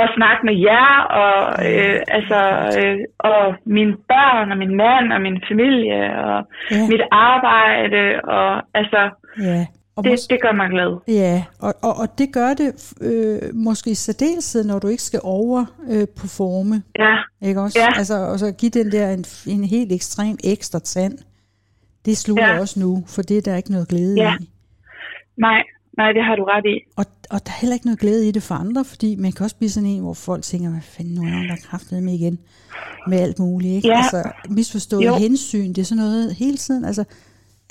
og snakke med jer, og øh, altså, øh, og mine børn, og min mand, og min familie, og
Ja.
mit arbejde, og altså,
Ja. Og
det,
mås-
det gør mig glad.
Ja, og, og, og det gør det øh, måske i særdeleshed, når du ikke skal over øh, på forme.
Ja,
Ikke også?
Ja.
Altså, og så give den der en, en helt ekstrem ekstra tand. Det slutter ja. Også nu, for det er der ikke noget glæde
Ja.
i.
nej, nej, det har du ret i.
Og, og der er heller ikke noget glæde i det for andre, fordi man kan også blive sådan en, hvor folk tænker, hvad fanden nu er der er kraftet med igen med alt muligt. Ikke?
Ja.
Altså misforstået
Jo.
hensyn, det er sådan noget hele tiden. Altså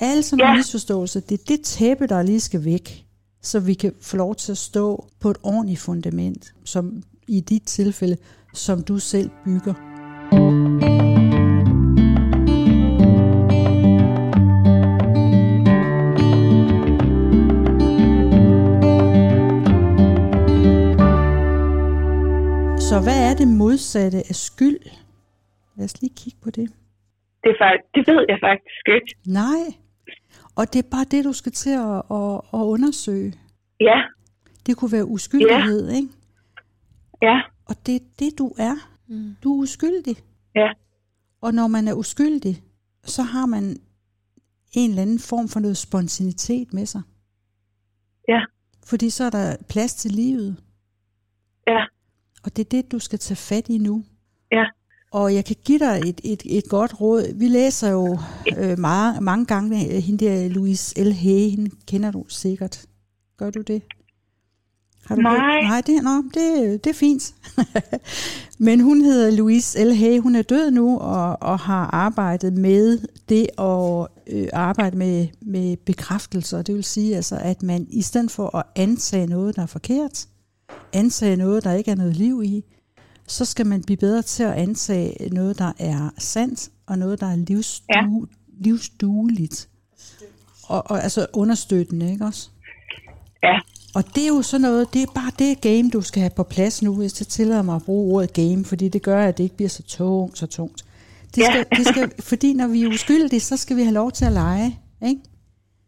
alle sådan nogle
Ja.
misforståelser, det er det tæppe, der lige skal væk, så vi kan få lov til at stå på et ordentligt fundament, som i dit tilfælde, som du selv bygger. Så hvad er det modsatte af skyld? Lad os lige kigge på det.
Det, er faktisk, det ved jeg faktisk ikke.
Nej. Og det er bare det, du skal til at, at, at undersøge.
Ja,
Det kunne være uskyldighed, ikke?
ja,
Og det er det, du er.
Mm.
Du er uskyldig.
ja,
Og når man er uskyldig, så har man en eller anden form for noget spontanitet med sig.
ja,
Fordi så er der plads til livet.
ja,
Og det er det, du skal tage fat i nu.
ja.
Og jeg kan give dig et, et, et godt råd. Vi læser jo øh, meget, mange gange øh, hende der Louise L. Hay, hende kender du sikkert. Gør du det? Har du
Nej.
hørt? Nej, det, nå, det, det er fint. Men hun hedder Louise L. Hay. Hun er død nu og, og har arbejdet med det at øh, arbejde med, med bekræftelser. Det vil sige, altså, at man i stedet for at antage noget, der er forkert, antage noget, der ikke er noget liv i, så skal man blive bedre til at antage noget, der er sandt, og noget, der er livsdu- ja. livsdueligt. Og, og altså understøttende, ikke også?
ja.
Og det er jo sådan noget, det er bare det game, du skal have på plads nu, hvis jeg tillader mig at bruge ordet game, fordi det gør, at det ikke bliver så tungt, så tungt. Det skal, det skal, fordi når vi er uskyldige, så skal vi have lov til at lege, ikke?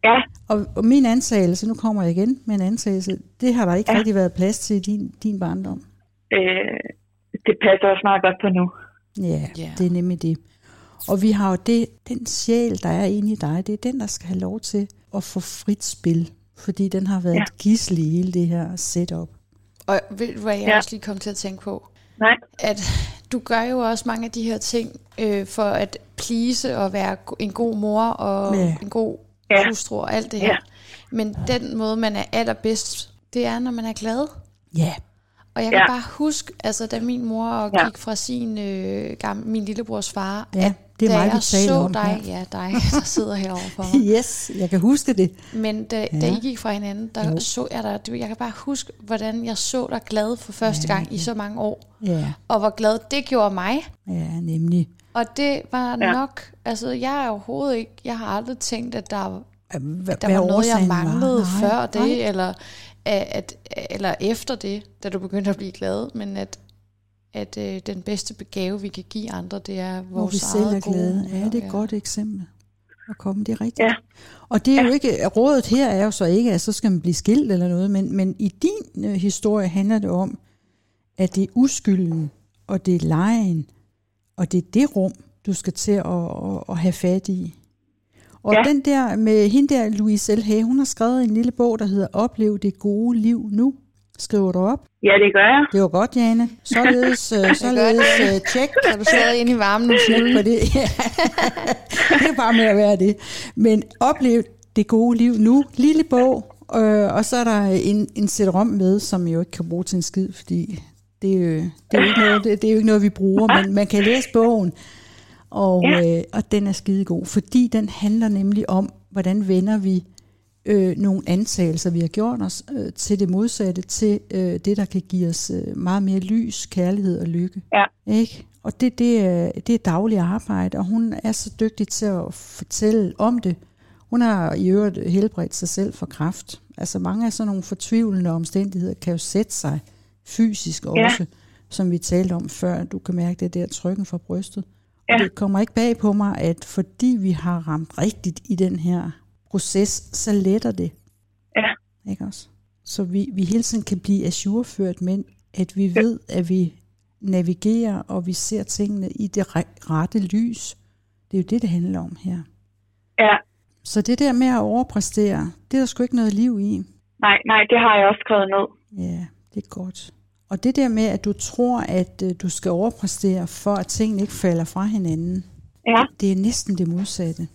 Ja,
Og, og min antagelse, nu kommer jeg igen med en antagelse, det har der ikke ja.
Ja.
rigtig været plads til i din, din barndom.
øh, det passer også meget godt på nu.
Ja,
Ja.
det er nemlig det. Og vi har jo det, den sjæl, der er inde i dig, det er den, der skal have lov til at få frit spil. Fordi den har været ja. Et gissel i hele det her setup.
Og ved du, hvad jeg
Ja.
også lige kom til at tænke på?
Nej,
At du gør jo også mange af de her ting øh, for at please og være en god mor og
Ja.
en god
Ja.
hustru og alt det her.
Ja.
Men den måde, man er allerbedst, det er, når man er glad.
Ja,
Og jeg kan
Ja.
bare huske, altså da min mor
Ja.
gik fra sin øh, gamle, min lillebrors far,
Ja,
at
det er
da
mig, vi
jeg så
om
dig, ja dig, der sidder herovre for mig.
yes, jeg kan huske det.
Men da, ja. da I gik fra hinanden, der
Jo.
så jeg dig, du, jeg kan bare huske, hvordan jeg så dig glad for første
Ja,
gang i så mange år.
Ja,
Og hvor glad det gjorde mig.
ja nemlig.
Og det var
Ja.
ja. nok, altså jeg er overhovedet ikke, jeg har aldrig tænkt, at der,
Hvad,
der var noget, jeg manglede
var.
før det,
Nej.
eller, at, eller efter det, da du begyndte at blive glad, men at, at øh, den bedste begave, vi kan give andre, det er
Hvor
vores
vi selv er glade. Ja, det er et godt eksempel at komme. Det er rigtigt.
Ja.
Og det er jo ikke, rådet her er jo så ikke, at så skal man blive skilt eller noget, men, men i din øh, historie handler det om, at det er uskylden, og det er lejen, og det er det rum, du skal til at, at, at have fat i. Og ja. Den der med hende der, Louise L. Hay, hun har skrevet en lille bog, der hedder Oplev det gode liv nu. Skriver du op?
ja, det gør jeg.
Det var godt, Jane. Således, øh, således øh, tjek.
Så er du stadig inde i varmen nu,
Tjek på det. Ja. det er bare med at være det. Men oplev det gode liv nu. Lille bog, øh, og så er der en, en sæt rom med, som jeg jo ikke kan bruge til en skid, fordi det er jo, det er jo, ikke, noget, det, det er jo ikke noget, vi bruger, men man kan læse bogen, og, ja. øh, og den er skidegod, fordi den handler nemlig om, hvordan vender vi øh, nogle antagelser, vi har gjort os, øh, til det modsatte, til øh, det, der kan give os øh, meget mere lys, kærlighed og lykke.
Ja.
Ikke? Og det, det, er, det er daglig arbejde, og hun er så dygtig til at fortælle om det. Hun har i øvrigt helbredt sig selv for kræft. Altså mange af sådan nogle fortvivlende omstændigheder kan jo sætte sig fysisk også, ja. som vi talte om før. Du kan mærke det der trykken fra brystet. Ja. Det kommer ikke bag på mig, at fordi vi har ramt rigtigt i den her proces, så letter det.
Ja.
Ikke også? Så vi, vi hele tiden kan blive ajourført, men at vi ved, at vi navigerer, og vi ser tingene i det rette lys. Det er jo det, det handler om her.
Ja.
Så det der med at overpræstere, det er der sgu ikke noget liv i.
Nej, nej, det har jeg også skrevet ned.
Ja, det er godt. Og det der med, at du tror, at uh, du skal overpræstere, for at tingene ikke falder fra hinanden,
ja.
det er næsten det modsatte.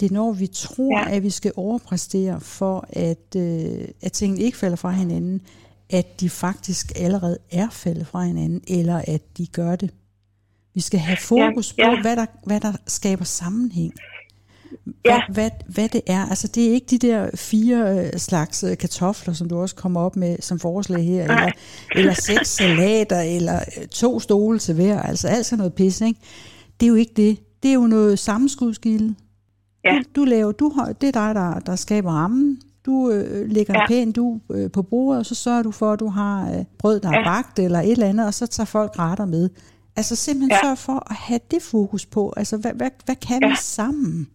Det er når vi tror, ja. at vi skal overpræstere, for at, uh, at tingene ikke falder fra hinanden, at de faktisk allerede er faldet fra hinanden, eller at de gør det. Vi skal have fokus ja, ja. på, hvad der, hvad der skaber sammenhæng. Hvad, ja. hvad, hvad det er. Altså det er ikke de der fire øh, slags øh, kartofler, som du også kommer op med som forslag her, eller, eller seks salater, eller øh, to stole til hver. Altså alt sådan noget pis, ikke? Det er jo ikke det. Det er jo noget sammenskudskilde. Ja. Du, du laver, du det er dig, der, der skaber rammen. Du øh, lægger ja. en pæn du øh, på bordet, og så sørger du for, at du har øh, brød, der ja. er bagt, eller et eller andet, og så tager folk retter med. Altså simpelthen ja. sørg for at have det fokus på. Altså, hvad, hvad, hvad kan ja. vi sammen?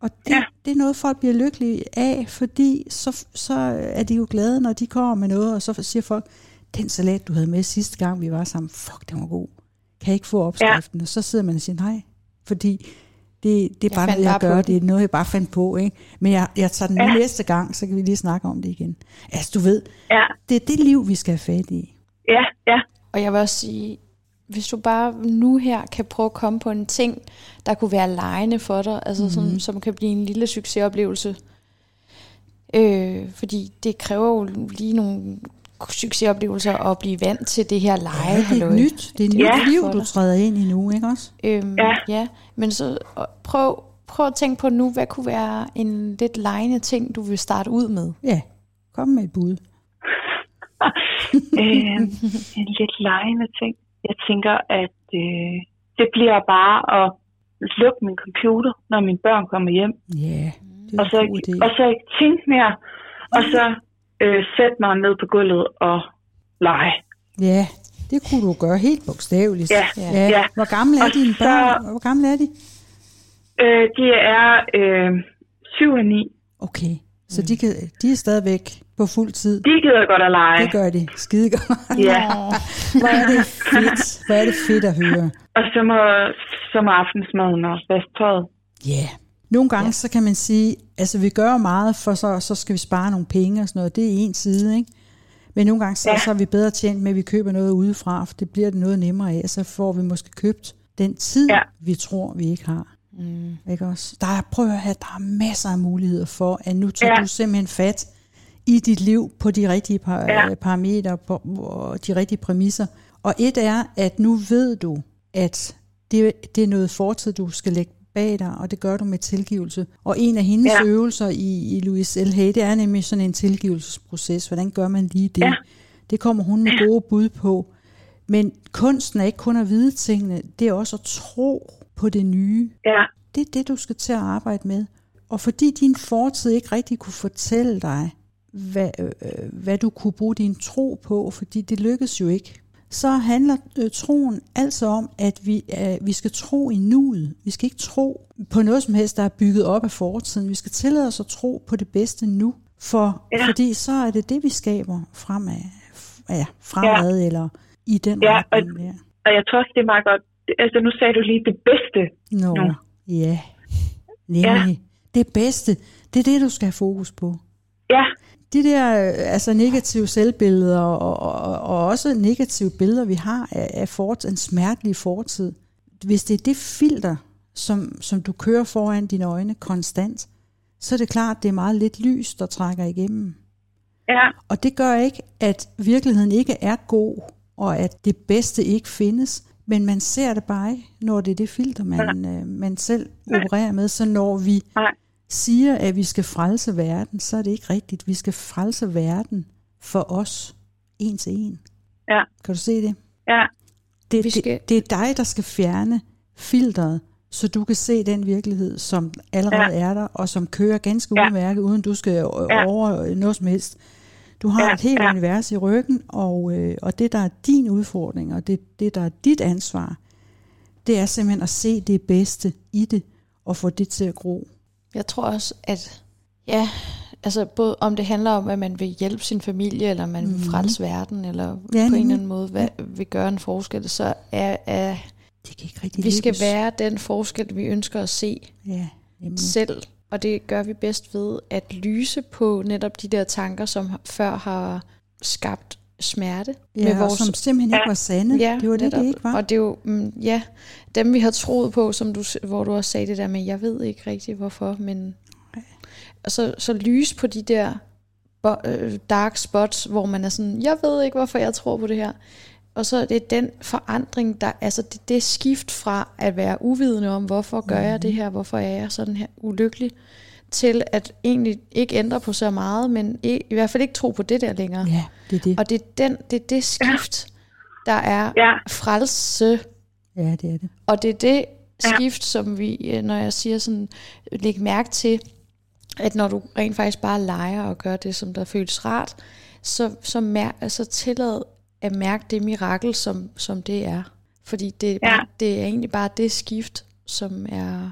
Og det, ja. det er noget, folk bliver lykkelige af, fordi så, så er de jo glade, når de kommer med noget, og så siger folk, den salat, du havde med sidste gang, vi var sammen, fuck, den var god. Kan jeg ikke få opskriften? Ja. Og så sidder man og siger, nej, fordi det, det er bare noget, jeg gør. Det er noget, jeg bare fandt på. Ikke? Men jeg, jeg tager den ja. næste gang, så kan vi lige snakke om det igen. Altså, du ved, ja. det er det liv, vi skal have fat i.
Ja, ja.
Og jeg vil også sige, hvis du bare nu her kan prøve at komme på en ting, der kunne være lejende for dig, altså mm. sådan, som kan blive en lille succesoplevelse. Øh, fordi det kræver jo lige nogle succesoplevelser at blive vant til det her leje.
Ja, det er nyt. Det er et nyt ja. liv, du træder ind i nu, ikke også?
Øhm, ja. ja. Men så prøv, prøv at tænke på nu, hvad kunne være en lidt lejende ting, du vil starte ud med?
Ja, kom med et bud.
øh, en lidt lejende ting. Jeg tænker, at øh, det bliver bare at lukke min computer, når mine børn kommer hjem.
Ja,
yeah, og, så, og så ikke tænke mere, og så øh, sætte mig ned på gulvet og lege.
Ja, det kunne du gøre helt bogstaveligt.
Ja, ja. ja.
Hvor gamle er og dine så, børn? Hvor gamle er de?
Øh, de er øh, 7 og 9.
Okay, så de, kan, de er stadigvæk på fuld tid.
De gider godt at lege.
Det gør de. Skide godt.
Ja.
Hvor er det fedt. Hvor er det fedt at høre.
Og så må, så må aftensmaden også vaske tøjet.
Ja. Yeah. Nogle gange, ja. så kan man sige, altså vi gør meget, for så, så skal vi spare nogle penge og sådan noget. Det er en side, ikke? Men nogle gange, så, ja. så er vi bedre tjent med, at vi køber noget udefra, for det bliver det noget nemmere af. Så får vi måske købt den tid, ja. vi tror, vi ikke har. Mm. Ikke også? Der er, prøv at høre, der er masser af muligheder for, at nu tager ja. du simpelthen fat i dit liv på de rigtige par, ja. parametre, på, på de rigtige præmisser. Og et er, at nu ved du, at det, det er noget fortid, du skal lægge bag dig, og det gør du med tilgivelse. Og en af hendes ja. øvelser i, i Louise L. Hay, det er nemlig sådan en tilgivelsesproces. Hvordan gør man lige det? Ja. Det kommer hun med gode bud på. Men kunsten er ikke kun at vide tingene, det er også at tro på det nye.
Ja.
Det er det, du skal til at arbejde med. Og fordi din fortid ikke rigtig kunne fortælle dig, hvad, øh, hvad du kunne bruge din tro på, fordi det lykkedes jo ikke, så handler øh, troen altså om, at vi, øh, vi skal tro i nuet. Vi skal ikke tro på noget som helst, der er bygget op af fortiden. Vi skal tillade os at tro på det bedste nu, for, ja. fordi så er det det, vi skaber fremad, ja, fremad ja. eller i den
ja, retning. Og, ja. og jeg tror også, det er meget godt. Altså, nu sagde du lige det bedste
Nå, nu. ja. Nemlig. Ja. Det bedste, det er det, du skal have fokus på.
Ja,
de der altså negative selvbilleder og, og, og også negative billeder, vi har af, af fort, en smertelig fortid, hvis det er det filter, som, som du kører foran dine øjne konstant, så er det klart, at det er meget lidt lys, der trækker igennem.
Ja,
Og det gør ikke, at virkeligheden ikke er god, og at det bedste ikke findes. Men man ser det bare ikke, når det er det filter, man, øh, man selv opererer med. Så når vi
nej.
Siger, at vi skal frelse verden, så er det ikke rigtigt. Vi skal frelse verden for os, en til en.
Ja,
Kan du se det?
ja,
Det,
Vi skal-
det, det er dig, der skal fjerne filteret, så du kan se den virkelighed, som allerede ja. er der, og som kører ganske
Ja.
udmærket, uden du skal
Ja.
ja. over noget som helst. Du har
Ja,
et helt
ja.
univers i ryggen, og, øh, og det, der er din udfordring, og det, det, der er dit ansvar, det er simpelthen at se det bedste i det, og få det til at gro.
Jeg tror også, at ja, altså både om det handler om, at man vil hjælpe sin familie, eller man vil frelse verden, eller
Mhm. Ja,
på en eller anden måde hvad, vil gøre en forskel, så er, er
Det kan ikke rigtig
vi skal
lykkes.
være den forskel, vi ønsker at se
Ja, nemlig.
selv. Og det gør vi bedst ved at lyse på netop de der tanker, som før har skabt smerte.
Ja, og som simpelthen ikke var sande.
Ja,
det var det,
netop.
det ikke var.
Og det er jo, mm, ja, dem vi har troet på, som du, hvor du også sagde det der med, jeg ved ikke rigtig hvorfor, men og så, så lys på de der øh, dark spots, hvor man er sådan, jeg ved ikke hvorfor jeg tror på det her. Og så er det den forandring, der, altså det, det skift fra at være uvidende om, hvorfor gør jeg
Mhm.
det her, hvorfor er jeg sådan her ulykkelig, til at egentlig ikke ændre på så meget, men i, i hvert fald ikke tro på det der længere.
Ja, det er det.
Og det er, den, det er det skift, der er
Ja.
frelse.
Ja, det er det.
Og det er det skift, som vi, øh, når jeg siger sådan, læg mærke til, at når du rent faktisk bare leger og gør det, som der føles rart, så, så, mær, altså tillad at mærke det mirakel, som, som det er. Fordi det, er
Ja.
det er egentlig bare det skift, som er...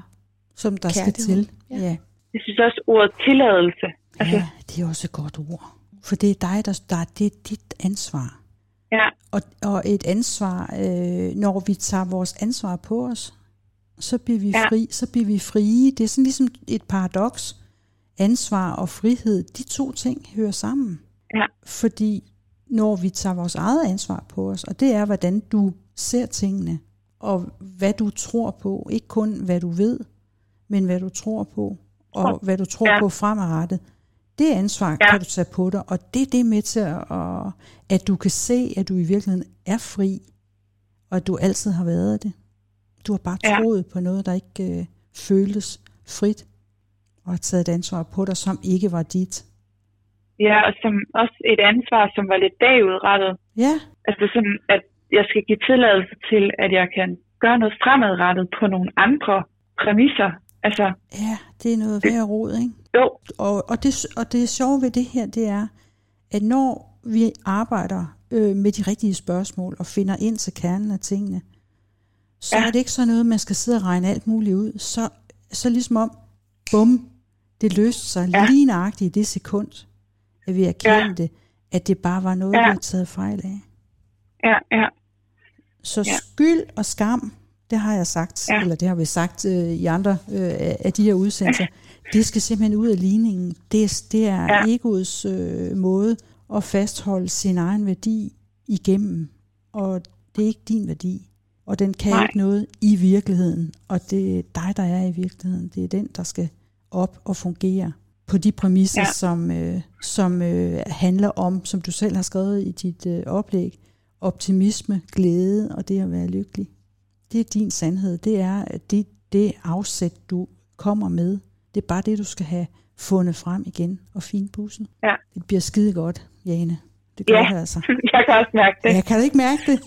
Som der skal
Kærlighed.
til.
Ja.
ja.
Jeg synes også ordet tilladelse. Altså,
Ja, det er også et godt ord. For det er dig, der, der det er dit ansvar.
ja,
Og, og et ansvar, øh, når vi tager vores ansvar på os, så bliver vi
Ja.
fri, så bliver vi frie. Det er sådan ligesom et paradoks. Ansvar og frihed, de to ting hører sammen.
ja,
Fordi når vi tager vores eget ansvar på os, og det er, hvordan du ser tingene, og hvad du tror på, ikke kun hvad du ved, men hvad du tror på, og hvad du tror
Ja.
på fremadrettet. Det ansvar
Ja.
kan du tage på dig, og det er det med til, at, at du kan se, at du i virkeligheden er fri, og at du altid har været det. Du har bare
Ja.
troet på noget, der ikke øh, føltes frit, og har taget et ansvar på dig, som ikke var dit.
ja, og som også et ansvar, som var lidt bagudrettet.
Ja,
Altså sådan, at jeg skal give tilladelse til, at jeg kan gøre noget fremadrettet på nogle andre præmisser. Altså,
ja, det er noget værd rod, ikke?
jo,
Og, og, det, og det sjove ved det her, det er, at når vi arbejder øh, med de rigtige spørgsmål og finder ind til kernen af tingene, så
Ja.
er det ikke sådan noget, man skal sidde og regne alt muligt ud. Så, så ligesom om, bum, det løste sig
Ja.
lige nøjagtigt i det sekund, at vi erkendte, ja. at det bare var noget,
Ja.
vi havde taget fejl af.
ja, ja,
Så
ja.
skyld og skam, det har jeg sagt,
Ja.
eller det har vi sagt øh, i andre øh, af de her udsendelser, det skal simpelthen ud af ligningen. Det er, det er
Ja.
egoets øh, måde at fastholde sin egen værdi igennem, og det er ikke din værdi. Og den kan
Nej.
ikke noget i virkeligheden, og det er dig, der er i virkeligheden. Det er den, der skal op og fungere på de præmisser,
ja.
som, øh, som øh, handler om, som du selv har skrevet i dit øh, oplæg, optimisme, glæde og det at være lykkelig. Det er din sandhed. Det er det, det afsæt, du kommer med. Det er bare det, du skal have fundet frem igen og finpudset.
Ja.
Det bliver skide godt, Jane. Det gør
ja.
det altså.
jeg kan også mærke det.
Jeg kan ikke mærke det.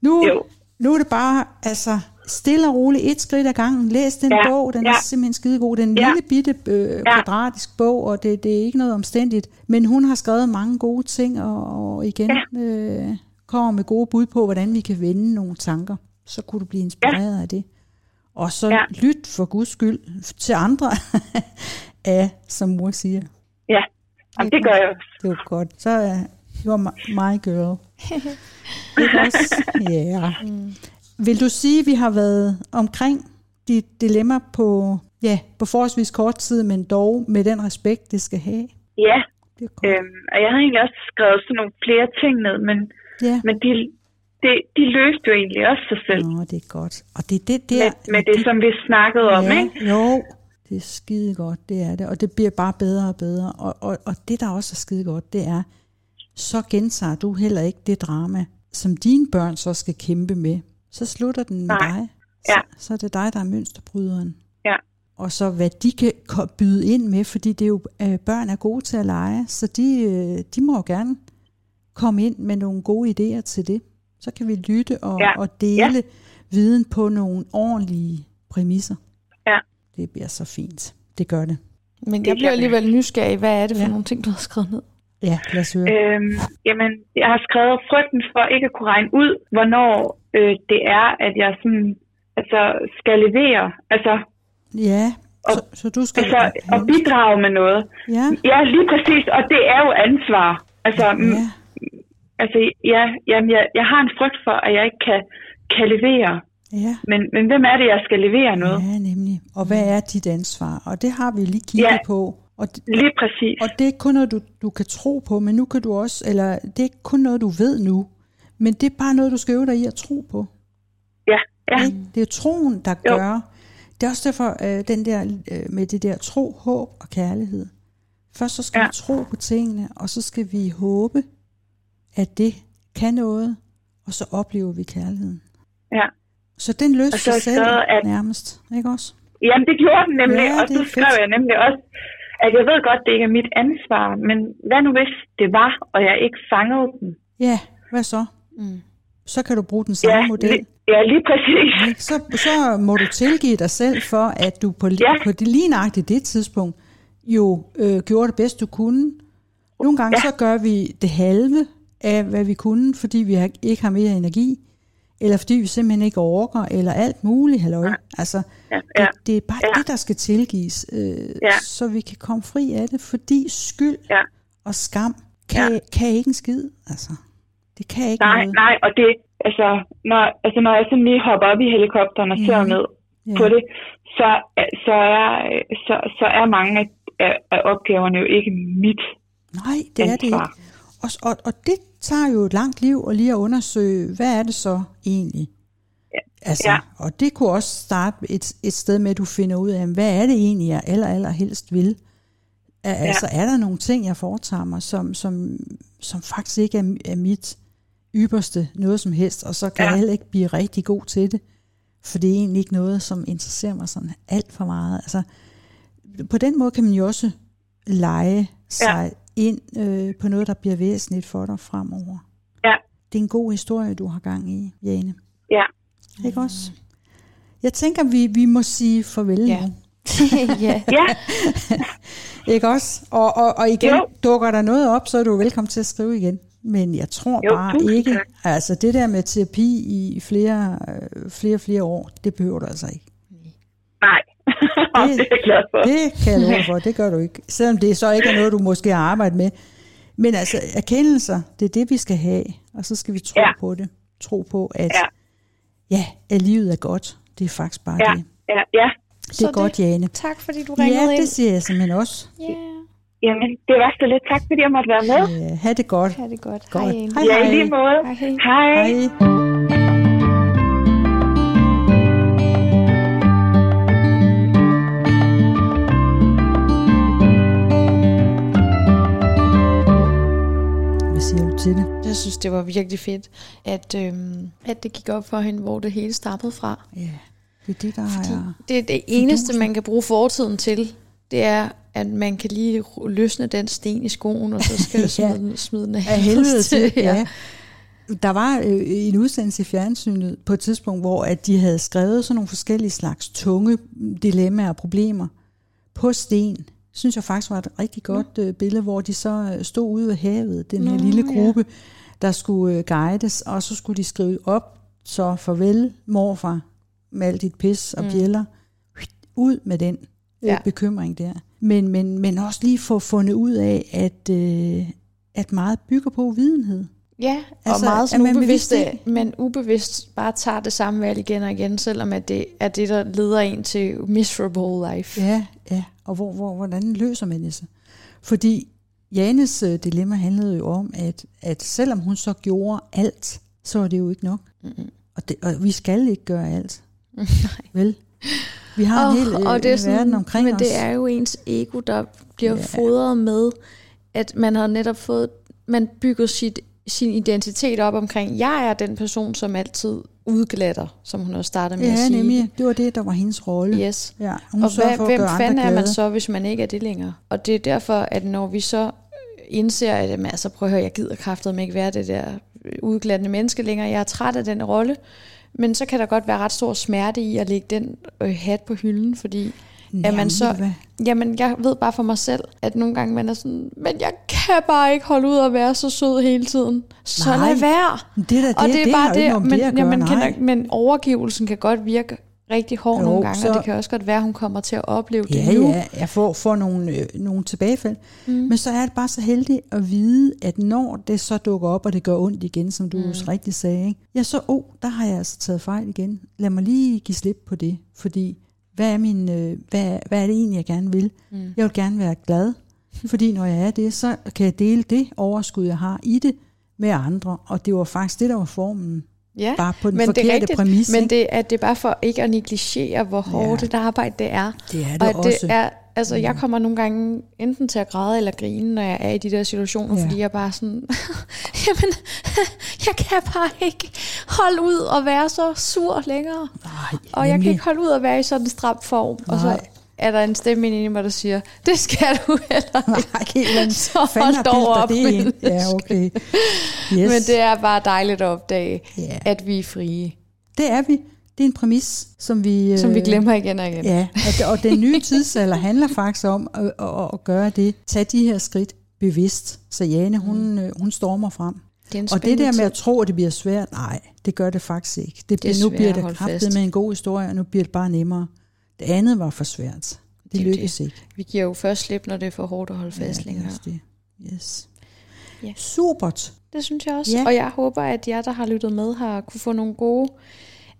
Nu,
Jo.
nu er det bare altså, stille og roligt, et skridt ad gangen. Læs den
Ja,
bog, den er
ja.
simpelthen skidegod. Den
Ja.
lille bitte øh, kvadratisk bog, og det, det er ikke noget omstændigt. Men hun har skrevet mange gode ting, og, og igen øh, kommer med gode bud på, hvordan vi kan vende nogle tanker. Så kunne du blive inspireret ja. af det. Og så
Ja.
lyt for guds skyld til andre af, som mor siger.
Ja, Jamen, det gør jeg også.
Det var godt. Så er uh, you're my, girl. Ikke også? Ja. Mm. Vil du sige, at vi har været omkring dit dilemma på, ja, på forholdsvis kort tid, men dog med den respekt, det skal have?
Ja,
Det er godt.
øhm, og jeg havde egentlig også skrevet sådan nogle flere ting ned, men,
Ja.
men de, de, de løste jo egentlig også sig selv
Nå, det er godt. Og det er det der...
med, med det, som vi snakkede om,
ja,
ikke?
Jo, Det er skide godt, det er det. Og det bliver bare bedre og bedre. Og, og, og det, der også er skide godt, det er, så gentager du heller ikke det drama, som dine børn så skal kæmpe med. Så slutter den med
Nej.
dig.
Ja.
Så, så er det dig, der er mønsterbryderen.
Ja.
Og så hvad de kan byde ind med, fordi det er jo, øh, børn er gode til at lege, så de, øh, de må jo gerne komme ind med nogle gode idéer til det. Så kan vi lytte og,
Ja.
og dele ja. viden på nogle ordentlige præmisser.
Ja.
Det bliver så fint. Det gør det.
Men
Det
jeg bliver alligevel nysgerrig. Hvad er det for
Ja.
nogle ting, du har skrevet ned?
Ja, lad os høre.
Øhm, jamen, jeg har skrevet frygten for ikke at kunne regne ud, hvornår øh, det er, at jeg sådan, altså, skal levere. Altså,
Ja,
og-
så, så du skal...
altså at bidrage med noget.
Ja,
Ja, lige præcis, og det er jo ansvar. Altså, mm,
ja,
altså ja, jamen, jeg, jeg har en frygt for, at jeg ikke kan, kan levere.
ja.
Men, men hvem er det, jeg skal levere noget?
Ja, nemlig. Og hvad er dit ansvar? Og det har vi lige kigget
Ja.
på. Og det,
Lige præcis.
Og det er ikke kun noget, du, du kan tro på, men nu kan du også, eller det er ikke kun noget, du ved nu, men det er bare noget, du skal øve dig i at tro på.
Ja, ja,
Ikke? Det er troen, der
Jo.
gør. Det er også derfor, øh, den der øh, med det der tro, håb og kærlighed. Først så skal
Ja.
vi tro på tingene, og så skal vi håbe, at det kan noget, og så oplever vi kærligheden.
ja.
Så den
har
sig selv
at-
nærmest, ikke også?
Jamen, det gjorde den nemlig,
Ja,
og
det
så skrev
fedt.
jeg nemlig også, at jeg ved godt, det ikke er mit ansvar, men hvad nu hvis det var, og jeg ikke fangede den?
Ja, hvad så?
Mm.
Så kan du bruge den samme
Ja,
model.
li- ja, lige præcis.
Så, så må du tilgive dig selv for, at du på, ja. På det lige nøjagtigt det tidspunkt jo øh, gjorde det bedst, du kunne. Nogle gange. Ja. så gør vi det halve af, hvad vi kunne, fordi vi har, ikke har mere energi, eller fordi vi simpelthen ikke orker, eller alt muligt. Halløj.
Ja.
Altså,
Ja,
det,
ja,
det er bare ja. Det, der skal tilgives, øh,
Ja.
så vi kan komme fri af det, fordi skyld
ja.
og skam kan, ja. kan ikke en skid. Altså, det kan ikke
Nej,
noget.
nej, og det, altså, når, altså, når jeg sådan lige hopper op i helikopteren og ser
Mhm.
ned
Ja.
på det, så, så, er, så, så er mange af, af, opgaverne jo ikke mit
Nej, det er det ikke. Og, og, og det tager jo et langt liv at lige at undersøge, hvad er det så egentlig? Altså,
Ja.
Og det kunne også starte et, et sted med, at du finder ud af, hvad er det egentlig, jeg aller, aller helst vil? Er, ja. Altså, er der nogle ting, jeg foretager mig, som, som, som faktisk ikke er, er mit ypperste noget som helst, og så kan ja.
Ja.
jeg heller ikke blive rigtig god til det, for det er egentlig ikke noget, som interesserer mig sådan alt for meget. Altså, på den måde kan man jo også lege sig ja. Ind øh, på noget, der bliver væsentligt for dig fremover.
Ja,
Det er en god historie, du har gang i, Jane.
ja.
Ikke også? Jeg tænker, vi, vi må sige farvel
Ja.
nu.
ja.
Ja,
Ikke også? Og, og, og igen,
Jo.
dukker der noget op, så er du velkommen til at skrive igen. Men jeg tror
Jo,
bare
tusind
ikke,
tak.
altså det der med terapi i flere, øh, flere, flere år, det behøver du altså ikke.
nej. Det,
Det-
det er jeg glad for.
Det kan jeg love for, det gør du ikke. Selvom det så ikke er noget, du måske har arbejdet med. Men altså, erkendelser, det er det, vi skal have. Og så skal vi tro
Ja.
på det. Tro på, at
Ja.
ja, at livet er godt. Det er faktisk bare
Ja,
det.
ja, ja.
Det
Så
er godt, Jane.
Tak, fordi du ringede
Ja,
ind.
det siger jeg simpelthen også.
Ja,
Jamen, det var så lidt. Tak, fordi jeg måtte være med.
Ja, ha' det godt.
ha' det godt.
Godt.
Hej, Jane.
Hej,
Ja,
hej.
i lige måde.
Hej. Hej.
Hej.
Hvad siger du til det?
Jeg synes, det var virkelig fedt, at, øhm, at det gik op for hende, hvor det hele startede fra.
Ja, det er det, der
Fordi
er...
det er det eneste, man kan bruge fortiden til, det er, at man kan lige løsne den sten i skoen, og så skal
Ja.
smide, den, smide den af
af helvede til.
ja.
Ja. Der var øh, en udsendelse i fjernsynet på et tidspunkt, hvor at de havde skrevet sådan nogle forskellige slags tunge dilemmaer og problemer på sten. Synes jeg faktisk var et rigtig godt øh, billede, hvor de så øh, stod ude ved havet, den her
Nå,
lille
ja.
gruppe, der skulle øh, guides, og så skulle de skrive op, så farvel morfar med alt dit pis og
Mm.
bjæller, ud med den
Ja.
bekymring der. Men, men, men også lige få fundet ud af, at, øh, at meget bygger på videnhed.
Ja, og
Altså,
meget sådan ubevidst, man ubevidst bare tager det samme valg igen og igen, selvom at det er det, der leder en til miserable life.
Ja, ja. Og hvor, hvor, hvordan løser man det så? Fordi Janes øh, dilemma handlede jo om, at, at selvom hun så gjorde alt, så er det jo ikke nok.
Mm-mm.
Og, det, og vi skal ikke gøre alt.
Nej.
Vel? Vi har oh, en hel
og det er
øh,
sådan,
verden omkring
Men
os.
det er jo ens ego, der bliver
Ja.
fodret med, at man har netop fået, man bygger sit, sin identitet op omkring, jeg er den person, som altid udglatter, som hun også startede med at
Ja,
sige.
nemlig. Det var det, der var hendes rolle.
Yes.
Ja, hun
Og hvad,
for at
hvem fanden er man så, hvis man ikke er det længere? Og det er derfor, at når vi så indser, at jamen, altså, prøv at høre, jeg gider kraftet ikke være det der udglattende menneske længere, jeg er træt af den rolle, men så kan der godt være ret stor smerte i at lægge den øh, hat på hylden, fordi at
Jamen,
man så,
hvad?
jamen jeg ved bare for mig selv, at nogle gange man er sådan, men jeg kan bare ikke holde ud og være så sød hele tiden. Så
Nej.
lad være.
Det, der, det,
Og det er
det
bare
jo ikke
det,
med
men,
det at gøre,
man kan, men overgivelsen kan godt virke rigtig hård
Jo,
nogle gange,
så-
og det kan også godt være, at hun kommer til at opleve det
Ja,
nu.
ja, jeg får, får nogle, øh, nogle tilbagefald. Mm. Men så er det bare så heldig at vide, at når det så dukker op, og det gør ondt igen, som du mm. rigtig sagde, ikke? ja, så, oh, der har jeg altså taget fejl igen. Lad mig lige give slip på det, fordi hvad er, min, øh, hvad, hvad er det egentlig, jeg gerne vil? Mm. Jeg vil gerne være glad, fordi når jeg er det, så kan jeg dele det overskud, jeg har i det, med andre. Og det var faktisk det, der var formen.
Ja,
Bare på den
men det er
forkerte
rigtigt,
præmis,
Men det er, det er bare for ikke at negligere, hvor hårdt
Ja.
et arbejde det er.
Det er det
og at
også.
det er, altså, jeg kommer nogle gange enten til at græde eller grine, når jeg er i de der situationer,
Ja.
fordi jeg bare sådan, jamen, jeg kan bare ikke holde ud og være så sur længere.
Nej,
Og jeg kan ikke holde ud og være i sådan en stram form. Og så
Nej.
er der en stemme inde i mig, der siger, det skal du heller ikke.
Nej.
Så hold dog op,
det. Ja, okay. Yes.
Men det er bare dejligt at opdage,
Ja.
at vi er frie.
det er vi. Det er en præmis, som vi...
Som vi
øh,
glemmer igen og igen.
Ja, og, og den nye tidsalder handler faktisk om at, at, at gøre det. Tag de her skridt bevidst. Så Jane, hun, øh, hun stormer frem.
Det er
Og det der med at tro, at det bliver svært, nej, det gør det faktisk ikke. Det
er
nu bliver det kraftet med en god historie, og nu bliver det bare nemmere. Det andet var for svært. Det,
Det
lykkedes ikke.
Vi giver jo først slip, når det er for hårdt at holde fast
Ja, det er
længere.
det. Yes.
Ja.
Supert.
Det synes jeg også.
Ja.
Og jeg håber, at jer, der har lyttet med, har kunne få nogle gode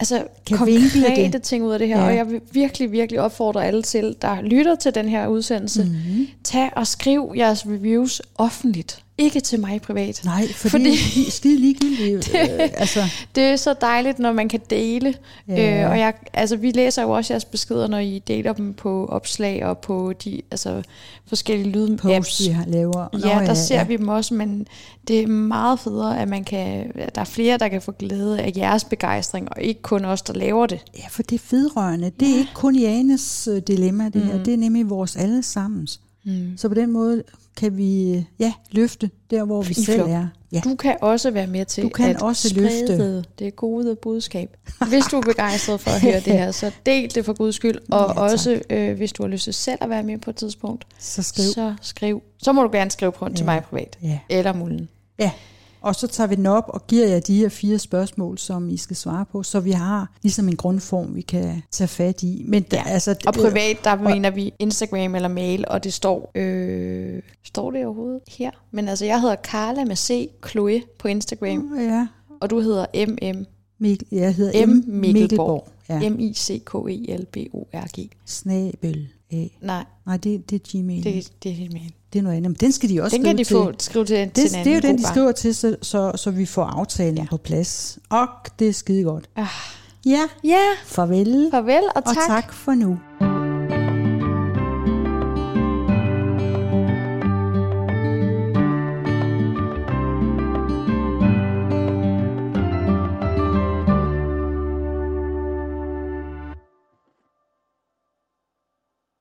altså,
Kan
konkrete
det.
ting ud af det her.
Ja.
Og jeg vil virkelig, virkelig opfordre alle til, der lytter til den her udsendelse,
Mhm.
mm-hmm. tag og skriv jeres reviews offentligt. Ikke til mig privat.
Nej, fordi,
Fordi-
fordi de er skide ligegyldige. øh, altså,
Det er så dejligt, når man kan dele.
Ja.
Ja. Øh, og jeg, altså, vi læser jo også jeres beskeder, når I deler dem på opslag og på de altså, forskellige lydapps.
vi har laver. Nå,
Ja, der ser vi dem også, men det er meget federe, at man kan, at der er flere, der kan få glæde af jeres begejstring, og ikke kun os, der laver det.
Ja, for det er vedrørende. Det er ikke kun Janes øh, dilemma, det her.
Mm.
Det er nemlig vores allesammens.
Mm.
Så på den måde kan vi ja, løfte der, hvor vi
I
selv
flok.
er. Ja.
Du kan også være med til
Du kan
at
også
sprede
løfte.
det gode budskab. Hvis du er begejstret for at høre det her, så del det for guds skyld. Og
Ja, tak.
også, øh, hvis du har lyst til selv at være med på et tidspunkt,
Så skriv.
så skriv. Så må du gerne skrive på til
Ja.
mig privat.
Ja.
Eller mulden.
ja. Og så tager vi den op og giver jer de her fire spørgsmål, som I skal svare på, så vi har ligesom en grundform, vi kan tage fat i. Men der, altså,
Og privat, der mener vi Instagram eller mail, og det står, øh, står det overhovedet her? Men altså, jeg hedder Carla med C, Chloe på Instagram,
Ja,
og du hedder MM,
Mikkel, jeg hedder
M.
M.
Mikkelborg.
Mikkelborg. Ja.
E M-I-C-K-E-L-B-O-R-G.
Snabel A.
Nej,
Nej, det, det er Gmail. Det,
det, er din mail.
Det er noget andet. Men den skal de også
Den kan de
skrive
få
til.
skrive til,
Det,
til
det er jo den, de skriver til, så, så, så vi får aftalen ja. på plads. Og det er skide godt.
Ah.
Ja,
Ja,
farvel,
farvel og
og
tak.
tak for nu.